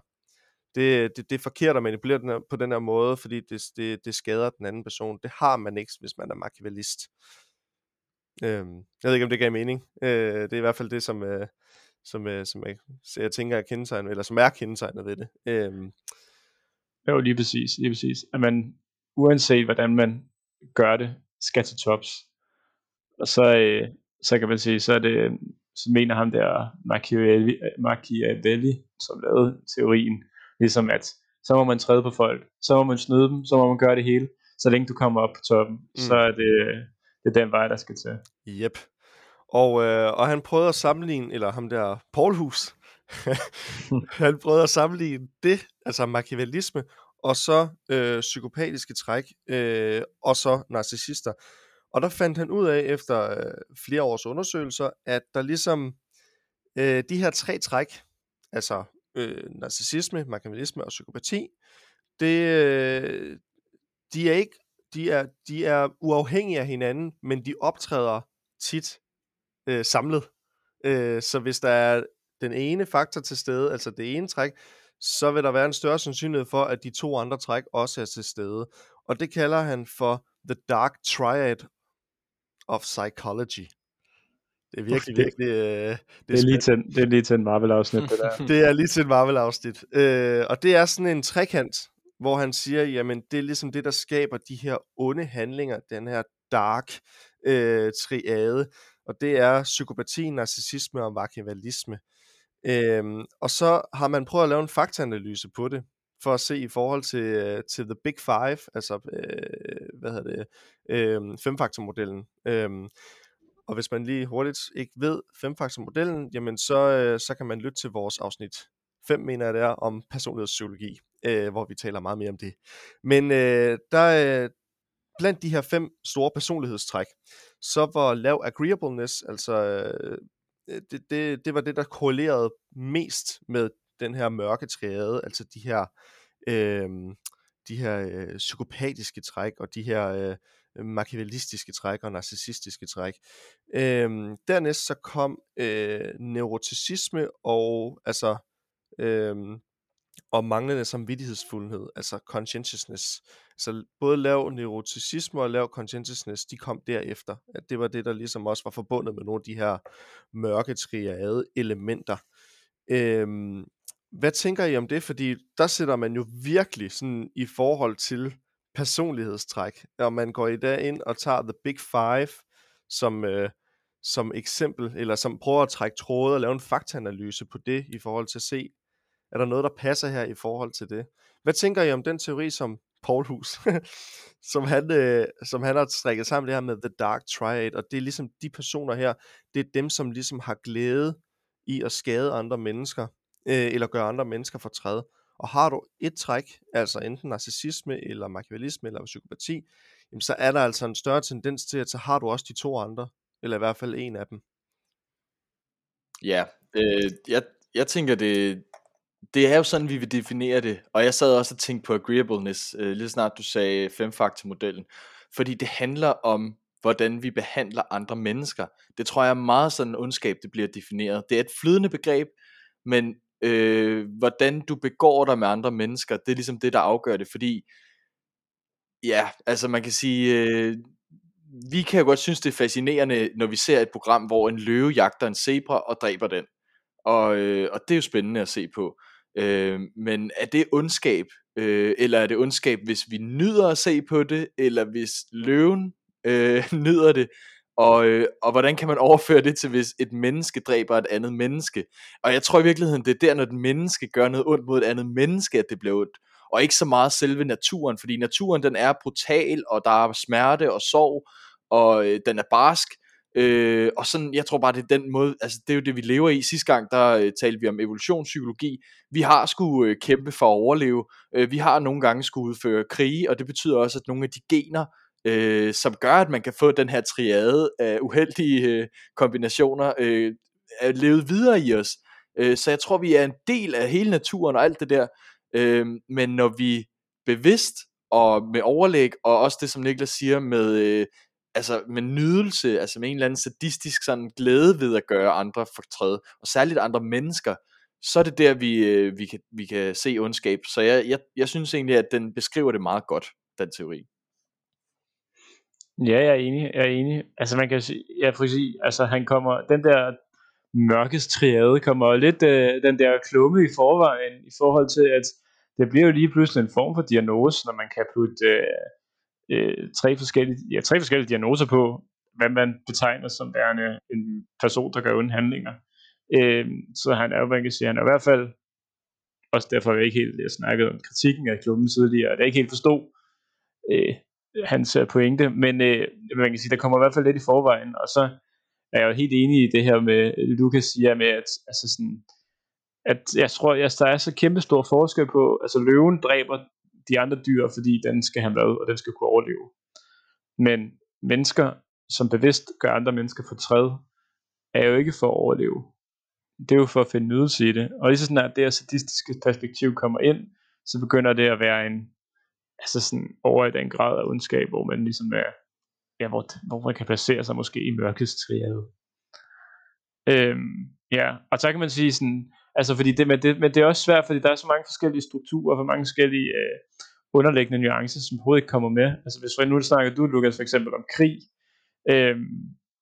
S3: det, det, det er forkert at manipulere den her, på den her måde, fordi det, det, det skader den anden person. Det har man ikke, hvis man er machiavellist. Øhm, jeg ved ikke, om det gav mening. Øh, det er i hvert fald det, som, øh, som, øh, som jeg, så jeg tænker er kendetegnet, eller som er kendetegnet ved det. Øhm.
S2: Jo, lige præcis, lige præcis. At man, uanset hvordan man gør det, skal til tops. Og så, øh, så kan man sige, så er det, så mener ham der Machiavelli, Machiavelli som lavede teorien, Ligesom at, så må man træde på folk, så må man snyde dem, så må man gøre det hele. Så længe du kommer op på toppen, mm. så er det, det er den vej, der skal til.
S3: Yep. Og, øh, og han prøvede at sammenligne, eller ham der Paulhus, han prøvede at sammenligne det, altså machiavellisme, og så øh, psykopatiske træk, øh, og så narcissister. Og der fandt han ud af, efter øh, flere års undersøgelser, at der ligesom øh, de her tre træk, altså øh, narcissisme, machiavellisme og psykopati, det, øh, de er ikke de er, de er uafhængige af hinanden, men de optræder tit øh, samlet. Øh, så hvis der er den ene faktor til stede, altså det ene træk, så vil der være en større sandsynlighed for, at de to andre træk også er til stede. Og det kalder han for The Dark Triad of Psychology. Det er virkelig, virkelig... Øh, det,
S2: det, er lige til, det er lige til en Marvel-afsnit, det der.
S3: det er lige til en Marvel-afsnit. Øh, og det er sådan en trekant, hvor han siger, jamen det er ligesom det, der skaber de her onde handlinger, den her dark øh, triade, og det er psykopati, narcissisme og machiavellisme. Øhm, og så har man prøvet at lave en faktaanalyse på det, for at se i forhold til, øh, til The Big Five, altså, øh, hvad hedder det, øh, femfaktormodellen. Øh, og hvis man lige hurtigt ikke ved femfaktormodellen, jamen så, øh, så kan man lytte til vores afsnit 5, mener jeg det er, om personlighedspsykologi, øh, hvor vi taler meget mere om det. Men øh, der, øh, blandt de her fem store personlighedstræk, så var lav agreeableness, altså øh, øh det, det, det var det, der korrelerede mest med den her mørke triade, altså de her, øh, de her øh, psykopatiske træk og de her øh, machiavellistiske træk og narcissistiske træk. Øhm, dernæst så kom øh, neuroticisme og altså øhm, og manglende samvittighedsfuldhed, altså conscientiousness. Så både lav neuroticisme og lav conscientiousness, de kom derefter. At det var det, der ligesom også var forbundet med nogle af de her mørke triade elementer. Øhm, hvad tænker I om det? Fordi der sætter man jo virkelig sådan i forhold til personlighedstræk, og man går i dag ind og tager The Big Five som, øh, som eksempel, eller som prøver at trække tråde og lave en faktaanalyse på det, i forhold til at se, er der noget, der passer her i forhold til det? Hvad tænker I om den teori, som Paul Hus, som, han, øh, som han har strikket sammen det her med The Dark Triad, og det er ligesom de personer her, det er dem, som ligesom har glæde i at skade andre mennesker, øh, eller gøre andre mennesker fortræd. Og har du et træk, altså enten narcissisme, eller machiavellisme, eller psykopati, jamen så er der altså en større tendens til, at så har du også de to andre, eller i hvert fald en af dem.
S1: Ja, øh, jeg, jeg tænker, det, det er jo sådan, vi vil definere det. Og jeg sad også og tænkte på agreeableness, øh, lige snart du sagde femfaktormodellen. Fordi det handler om, hvordan vi behandler andre mennesker. Det tror jeg er meget sådan ondskab, det bliver defineret. Det er et flydende begreb, men øh, hvordan du begår dig med andre mennesker, det er ligesom det, der afgør det. Fordi, ja, altså man kan sige, øh, vi kan jo godt synes, det er fascinerende, når vi ser et program, hvor en løve jagter en zebra og dræber den. Og, øh, og det er jo spændende at se på. Øh, men er det ondskab, øh, eller er det ondskab, hvis vi nyder at se på det, eller hvis løven øh, nyder det? Og, øh, og hvordan kan man overføre det til, hvis et menneske dræber et andet menneske? Og jeg tror i virkeligheden, det er der, når et menneske gør noget ondt mod et andet menneske, at det bliver ondt. Og ikke så meget selve naturen, fordi naturen den er brutal, og der er smerte og sorg, og øh, den er barsk. Øh, og sådan, jeg tror bare, det er den måde, altså det er jo det, vi lever i. Sidste gang, der øh, talte vi om evolutionspsykologi. Vi har skulle øh, kæmpe for at overleve. Øh, vi har nogle gange skulle udføre krige, og det betyder også, at nogle af de gener, øh, som gør, at man kan få den her triade af uheldige øh, kombinationer, øh, levet videre i os. Øh, så jeg tror, vi er en del af hele naturen og alt det der. Øh, men når vi bevidst og med overlæg, og også det, som Niklas siger med øh, altså med nydelse, altså med en eller anden sadistisk sådan glæde ved at gøre andre fortræd, og særligt andre mennesker, så er det der, vi, øh, vi, kan, vi kan se ondskab. Så jeg, jeg, jeg synes egentlig, at den beskriver det meget godt, den teori.
S2: Ja, jeg er enig, jeg er enig. Altså man kan sige, ja, for sige, altså han kommer, den der mørkes triade kommer lidt øh, den der klumme i forvejen, i forhold til, at det bliver jo lige pludselig en form for diagnose, når man kan putte øh, øh, tre, forskellige, ja, tre forskellige diagnoser på, hvad man betegner som værende en person, der gør onde handlinger. Øh, så han er jo, man kan sige, han er i hvert fald, også derfor er jeg ikke helt, jeg snakkede om kritikken af klummen tidligere, at jeg ikke helt forstod øh, hans pointe, men øh, man kan sige, der kommer i hvert fald lidt i forvejen, og så er jeg jo helt enig i det her med, Lukas siger med, at, altså sådan, at jeg tror, at der er så kæmpe stor forskel på, altså løven dræber de andre dyr, fordi den skal have mad, og den skal kunne overleve. Men mennesker, som bevidst gør andre mennesker fortræd, er jo ikke for at overleve. Det er jo for at finde nydelse i det. Og lige så snart det her sadistiske perspektiv kommer ind, så begynder det at være en, altså sådan over i den grad af ondskab, hvor man ligesom er, ja, hvor, hvor man kan placere sig måske i mørkets triade. Øhm, ja, og så kan man sige sådan, Altså, fordi det, men, det, men det er også svært, fordi der er så mange forskellige strukturer, og mange forskellige øh, underliggende nuancer, som overhovedet ikke kommer med. Altså, hvis nu snakker du, Lukas, for eksempel om krig, øhm,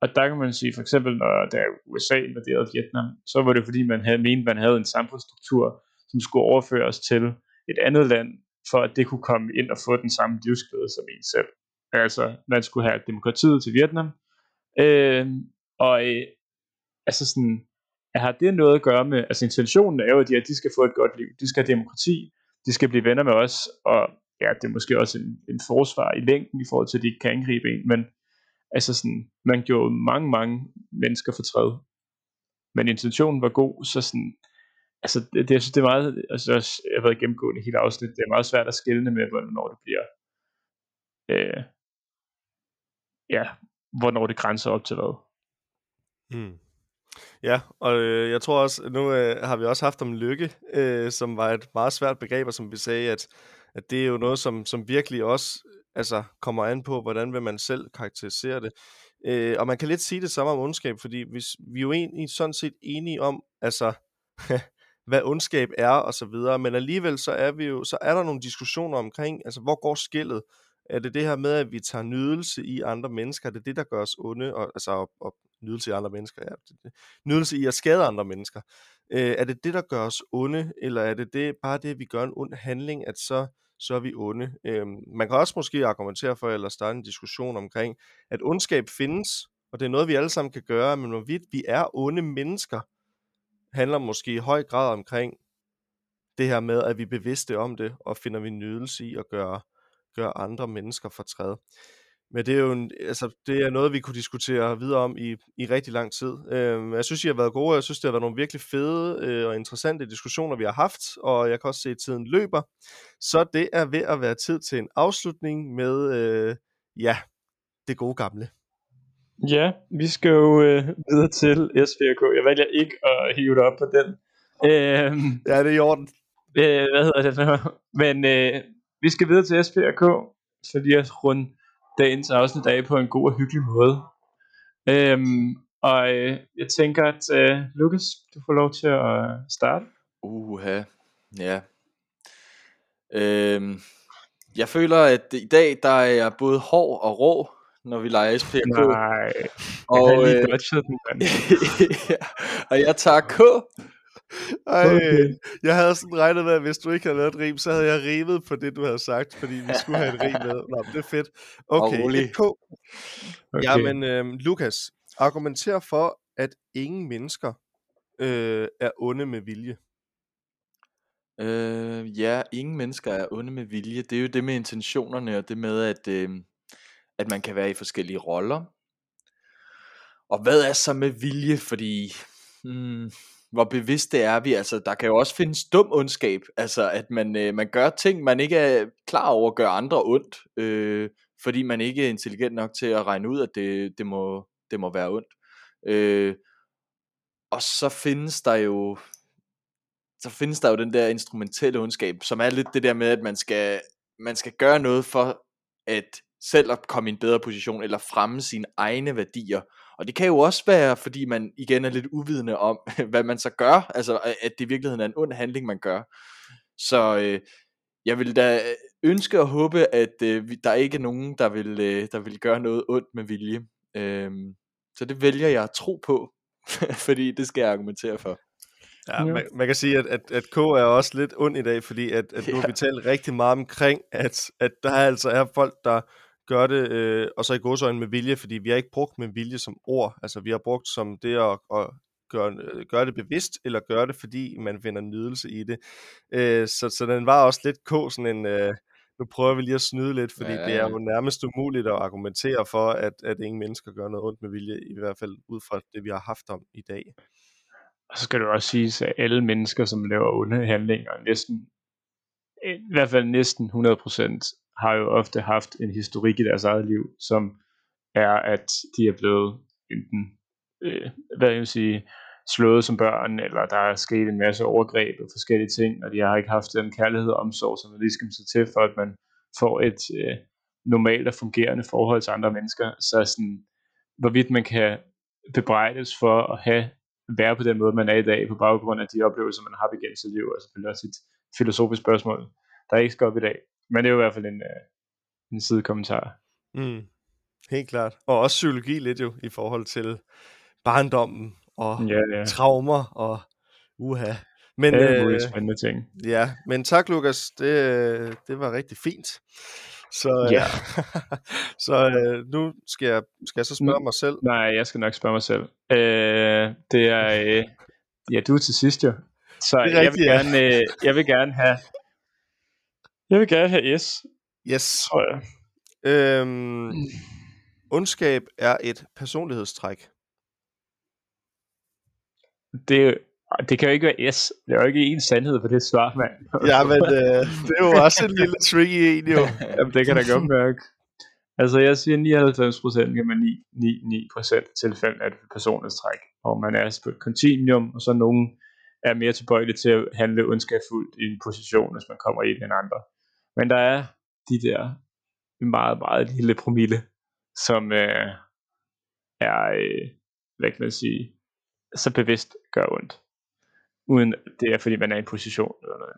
S2: og der kan man sige, for eksempel, når der USA invaderede Vietnam, så var det fordi, man havde mente, man havde en samfundsstruktur, som skulle overføres til et andet land, for at det kunne komme ind og få den samme livsglæde som en selv. Altså, man skulle have demokratiet til Vietnam, øh, og øh, altså sådan, har det noget at gøre med, altså intentionen er jo, at de, at de skal få et godt liv, de skal have demokrati, de skal blive venner med os, og ja, det er måske også en, en forsvar i længden i forhold til, at de ikke kan angribe en, men altså sådan, man gjorde mange, mange mennesker fortræd, men intentionen var god, så sådan, altså det, det, jeg synes, det er meget, altså jeg har været gennemgående hele afsnit, det er meget svært at skille med, hvornår det bliver, øh, ja, hvornår det grænser op til hvad.
S3: Mm. Ja, og øh, jeg tror også, nu øh, har vi også haft om lykke, øh, som var et meget svært begreb, og som vi sagde, at, at det er jo noget, som, som virkelig også altså, kommer an på, hvordan vil man selv karakterisere det. Øh, og man kan lidt sige det samme om ondskab, fordi hvis, vi er jo egentlig sådan set enige om, altså, hvad ondskab er og så videre, men alligevel så er vi jo, så er der nogle diskussioner omkring, altså hvor går skillet? Er det det her med, at vi tager nydelse i andre mennesker? Er det det, der gør os onde? Og, altså, og, og nydelse i andre mennesker, ja. Nydelse i at skade andre mennesker. Øh, er det det, der gør os onde, eller er det, det bare det, at vi gør en ond handling, at så, så er vi onde? Øh, man kan også måske argumentere for, eller starte en diskussion omkring, at ondskab findes, og det er noget, vi alle sammen kan gøre, men hvorvidt vi er onde mennesker, handler måske i høj grad omkring det her med, at vi er bevidste om det, og finder vi nydelse i at gøre, gøre andre mennesker fortræd. Men det er jo en, altså, det er noget, vi kunne diskutere videre om i, i rigtig lang tid. Øh, jeg synes, I har været gode, jeg synes, det har været nogle virkelig fede øh, og interessante diskussioner, vi har haft, og jeg kan også se, at tiden løber. Så det er ved at være tid til en afslutning med, øh, ja, det gode gamle.
S2: Ja, vi skal jo øh, videre til SVK. Jeg vælger ikke at hive det op på den. Øh,
S3: ja, det er i orden.
S2: Øh, hvad hedder det nu? Men øh, vi skal videre til SPRK, så lige at runde dagens afsnit af på en god og hyggelig måde. Øhm, og øh, jeg tænker, at øh, Lukas, du får lov til at starte.
S1: Uha, ja. Øhm, jeg føler, at i dag, der er jeg både hård og rå, når vi leger SPRK.
S2: Nej, og, jeg har lige øh, den,
S3: ja,
S1: og jeg tager K.
S3: Ej, okay. jeg havde sådan regnet med, at hvis du ikke havde lavet et rim, så havde jeg rimet på det, du havde sagt, fordi vi skulle have et rim med. Nå, det er fedt. Okay, et K. Okay. Jamen, øh, Lukas, argumenter for, at ingen mennesker øh, er onde med vilje.
S1: Øh, ja, ingen mennesker er onde med vilje. Det er jo det med intentionerne, og det med, at, øh, at man kan være i forskellige roller. Og hvad er så med vilje? Fordi hmm, hvor bevidst det er vi. Altså, der kan jo også findes dum ondskab. Altså, at man, øh, man gør ting, man ikke er klar over at gøre andre ondt. Øh, fordi man ikke er intelligent nok til at regne ud, at det, det, må, det må være ondt. Øh, og så findes der jo så findes der jo den der instrumentelle ondskab, som er lidt det der med, at man skal, man skal gøre noget for at selv at komme i en bedre position, eller fremme sine egne værdier. Og det kan jo også være, fordi man igen er lidt uvidende om, hvad man så gør, altså at det i virkeligheden er en ond handling, man gør. Så øh, jeg vil da ønske og håbe, at øh, der ikke er nogen, der vil, øh, der vil gøre noget ondt med vilje. Øh, så det vælger jeg at tro på, fordi det skal jeg argumentere for.
S3: Ja, man, man kan sige, at, at, at K er også lidt ond i dag, fordi at, at nu har vi talt rigtig meget omkring, at, at der altså er folk, der gør det, øh, og så i godsøjne med vilje, fordi vi har ikke brugt med vilje som ord. Altså vi har brugt som det at, at gøre, øh, gøre det bevidst, eller gøre det, fordi man finder nydelse i det. Øh, så, så den var også lidt k, sådan en, øh, nu prøver vi lige at snyde lidt, fordi ja, ja. det er jo nærmest umuligt at argumentere for, at, at ingen mennesker gør noget ondt med vilje, i hvert fald ud fra det, vi har haft om i dag.
S2: Og så skal det også siges, at alle mennesker, som laver onde handlinger, næsten, i hvert fald næsten 100%, har jo ofte haft en historik i deres eget liv, som er, at de er blevet enten, øh, hvad jeg vil sige, slået som børn, eller der er sket en masse overgreb og forskellige ting, og de har ikke haft den kærlighed og omsorg, som man lige skal til, for at man får et øh, normalt og fungerende forhold til andre mennesker. Så sådan, hvorvidt man kan bebrejdes for at have være på den måde, man er i dag, på baggrund af de oplevelser, man har igennem sit liv, og selvfølgelig også et filosofisk spørgsmål, der ikke skal op i dag. Men det er jo i hvert fald en, øh, en sidekommentar.
S3: Mm. Helt klart. Og også psykologi lidt jo, i forhold til barndommen og ja, ja. traumer og uha.
S2: Men, det er øh, spændende ting.
S3: Ja, men tak Lukas, det, det var rigtig fint. Så, ja. så øh, nu skal jeg, skal jeg så spørge mig selv.
S2: Nej, jeg skal nok spørge mig selv. Øh, det er, øh, ja, du er til sidst jo. Så jeg, vil gerne, øh, jeg vil gerne have jeg vil gerne have S.
S3: Yes. Tror jeg. Øhm, mm. Ondskab er et personlighedstræk.
S2: Det, det kan jo ikke være S. Det er jo ikke en sandhed på det svar, mand.
S3: ja, men øh, det er jo også en lille tricky en, jo.
S2: Jamen, det kan da godt mærke. Altså, jeg siger 99 procent, men 9, procent af tilfælde er det personlighedstræk. Og man er på et kontinuum, og så nogen er mere tilbøjelige til at handle ondskabsfuldt i en position, hvis man kommer i den andre. Men der er de der meget, meget lille promille, som øh, er, øh, hvad kan man sige, så bevidst gør ondt. Uden det er, fordi man er i en position eller noget.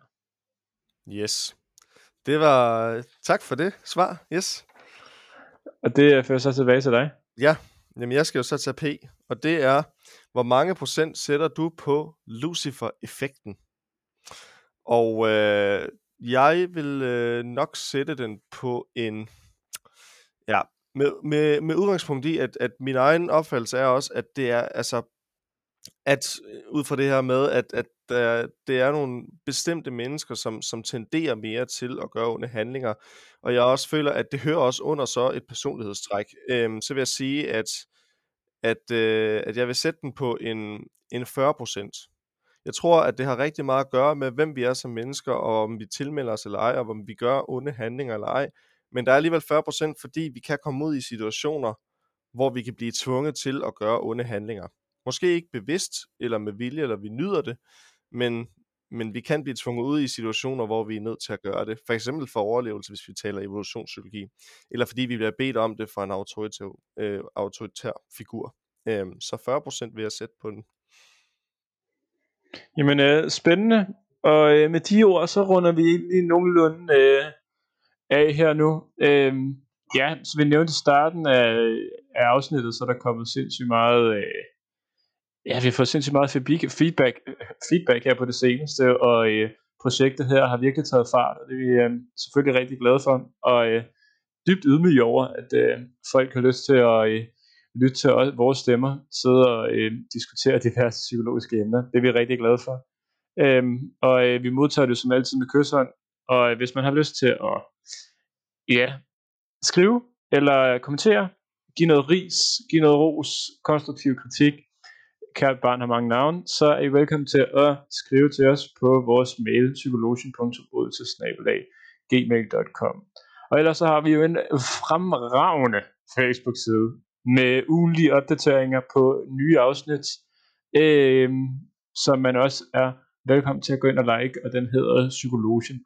S3: Yes. Det var, tak for det svar, yes.
S2: Og det fører så tilbage til dig.
S3: Ja, jamen jeg skal jo så tage P, og det er, hvor mange procent sætter du på Lucifer-effekten? Og øh, jeg vil øh, nok sætte den på en... Ja, med, med, med udgangspunkt i, at, at min egen opfattelse er også, at det er altså at øh, ud fra det her med, at, at der, det er nogle bestemte mennesker, som, som tenderer mere til at gøre onde handlinger, og jeg også føler, at det hører også under så et personlighedstræk, øhm, så vil jeg sige, at, at, øh, at jeg vil sætte den på en, en 40%. Jeg tror, at det har rigtig meget at gøre med, hvem vi er som mennesker, og om vi tilmelder os eller ej, og om vi gør onde handlinger eller ej. Men der er alligevel 40%, fordi vi kan komme ud i situationer, hvor vi kan blive tvunget til at gøre onde handlinger. Måske ikke bevidst eller med vilje, eller vi nyder det, men, men vi kan blive tvunget ud i situationer, hvor vi er nødt til at gøre det. For eksempel for overlevelse, hvis vi taler evolutionspsykologi, eller fordi vi bliver bedt om det fra en autoritær, øh, autoritær figur. Øh, så 40% vil jeg sætte på den.
S2: Jamen, øh, spændende. Og øh, med de ord, så runder vi egentlig nogenlunde øh, af her nu. Øh, ja, så vi nævnte i starten af, af afsnittet, så er der kommet sindssygt meget... Øh, ja, vi har fået sindssygt meget feedback, feedback her på det seneste, og øh, projektet her har virkelig taget fart, og det er vi øh, selvfølgelig rigtig glade for, og øh, dybt ydmyge over, at øh, folk har lyst til at øh, lytte til vores stemmer, sidde og øh, diskutere diverse psykologiske emner. Det er vi rigtig glade for. Øhm, og øh, vi modtager det som altid med kysshånd, og øh, hvis man har lyst til at ja, skrive eller kommentere, give noget ris, give noget ros, konstruktiv kritik, kært barn har mange navne, så er I velkommen til at skrive til os på vores mail psykologen.odelses.gmail.com Og ellers så har vi jo en fremragende Facebook-side med ugenlige opdateringer på nye afsnit, øh, som man også er velkommen til at gå ind og like, og den hedder psykologen.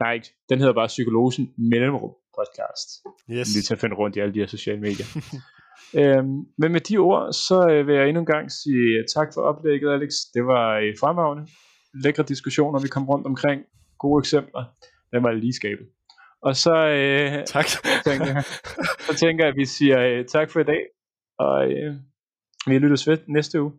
S2: Nej, den hedder bare Psykologen Mellemrum Podcast.
S3: Yes.
S2: Lige til at finde rundt i alle de her sociale medier. øhm, men med de ord, så øh, vil jeg endnu en gang sige tak for oplægget, Alex. Det var øh, fremragende. Lækre diskussioner, vi kom rundt omkring. Gode eksempler. Den var lige skabet. Og så, øh,
S3: tak.
S2: tænker, jeg, så tænker jeg, at vi siger øh, tak for i dag. Og øh, vi lyttes ved næste uge.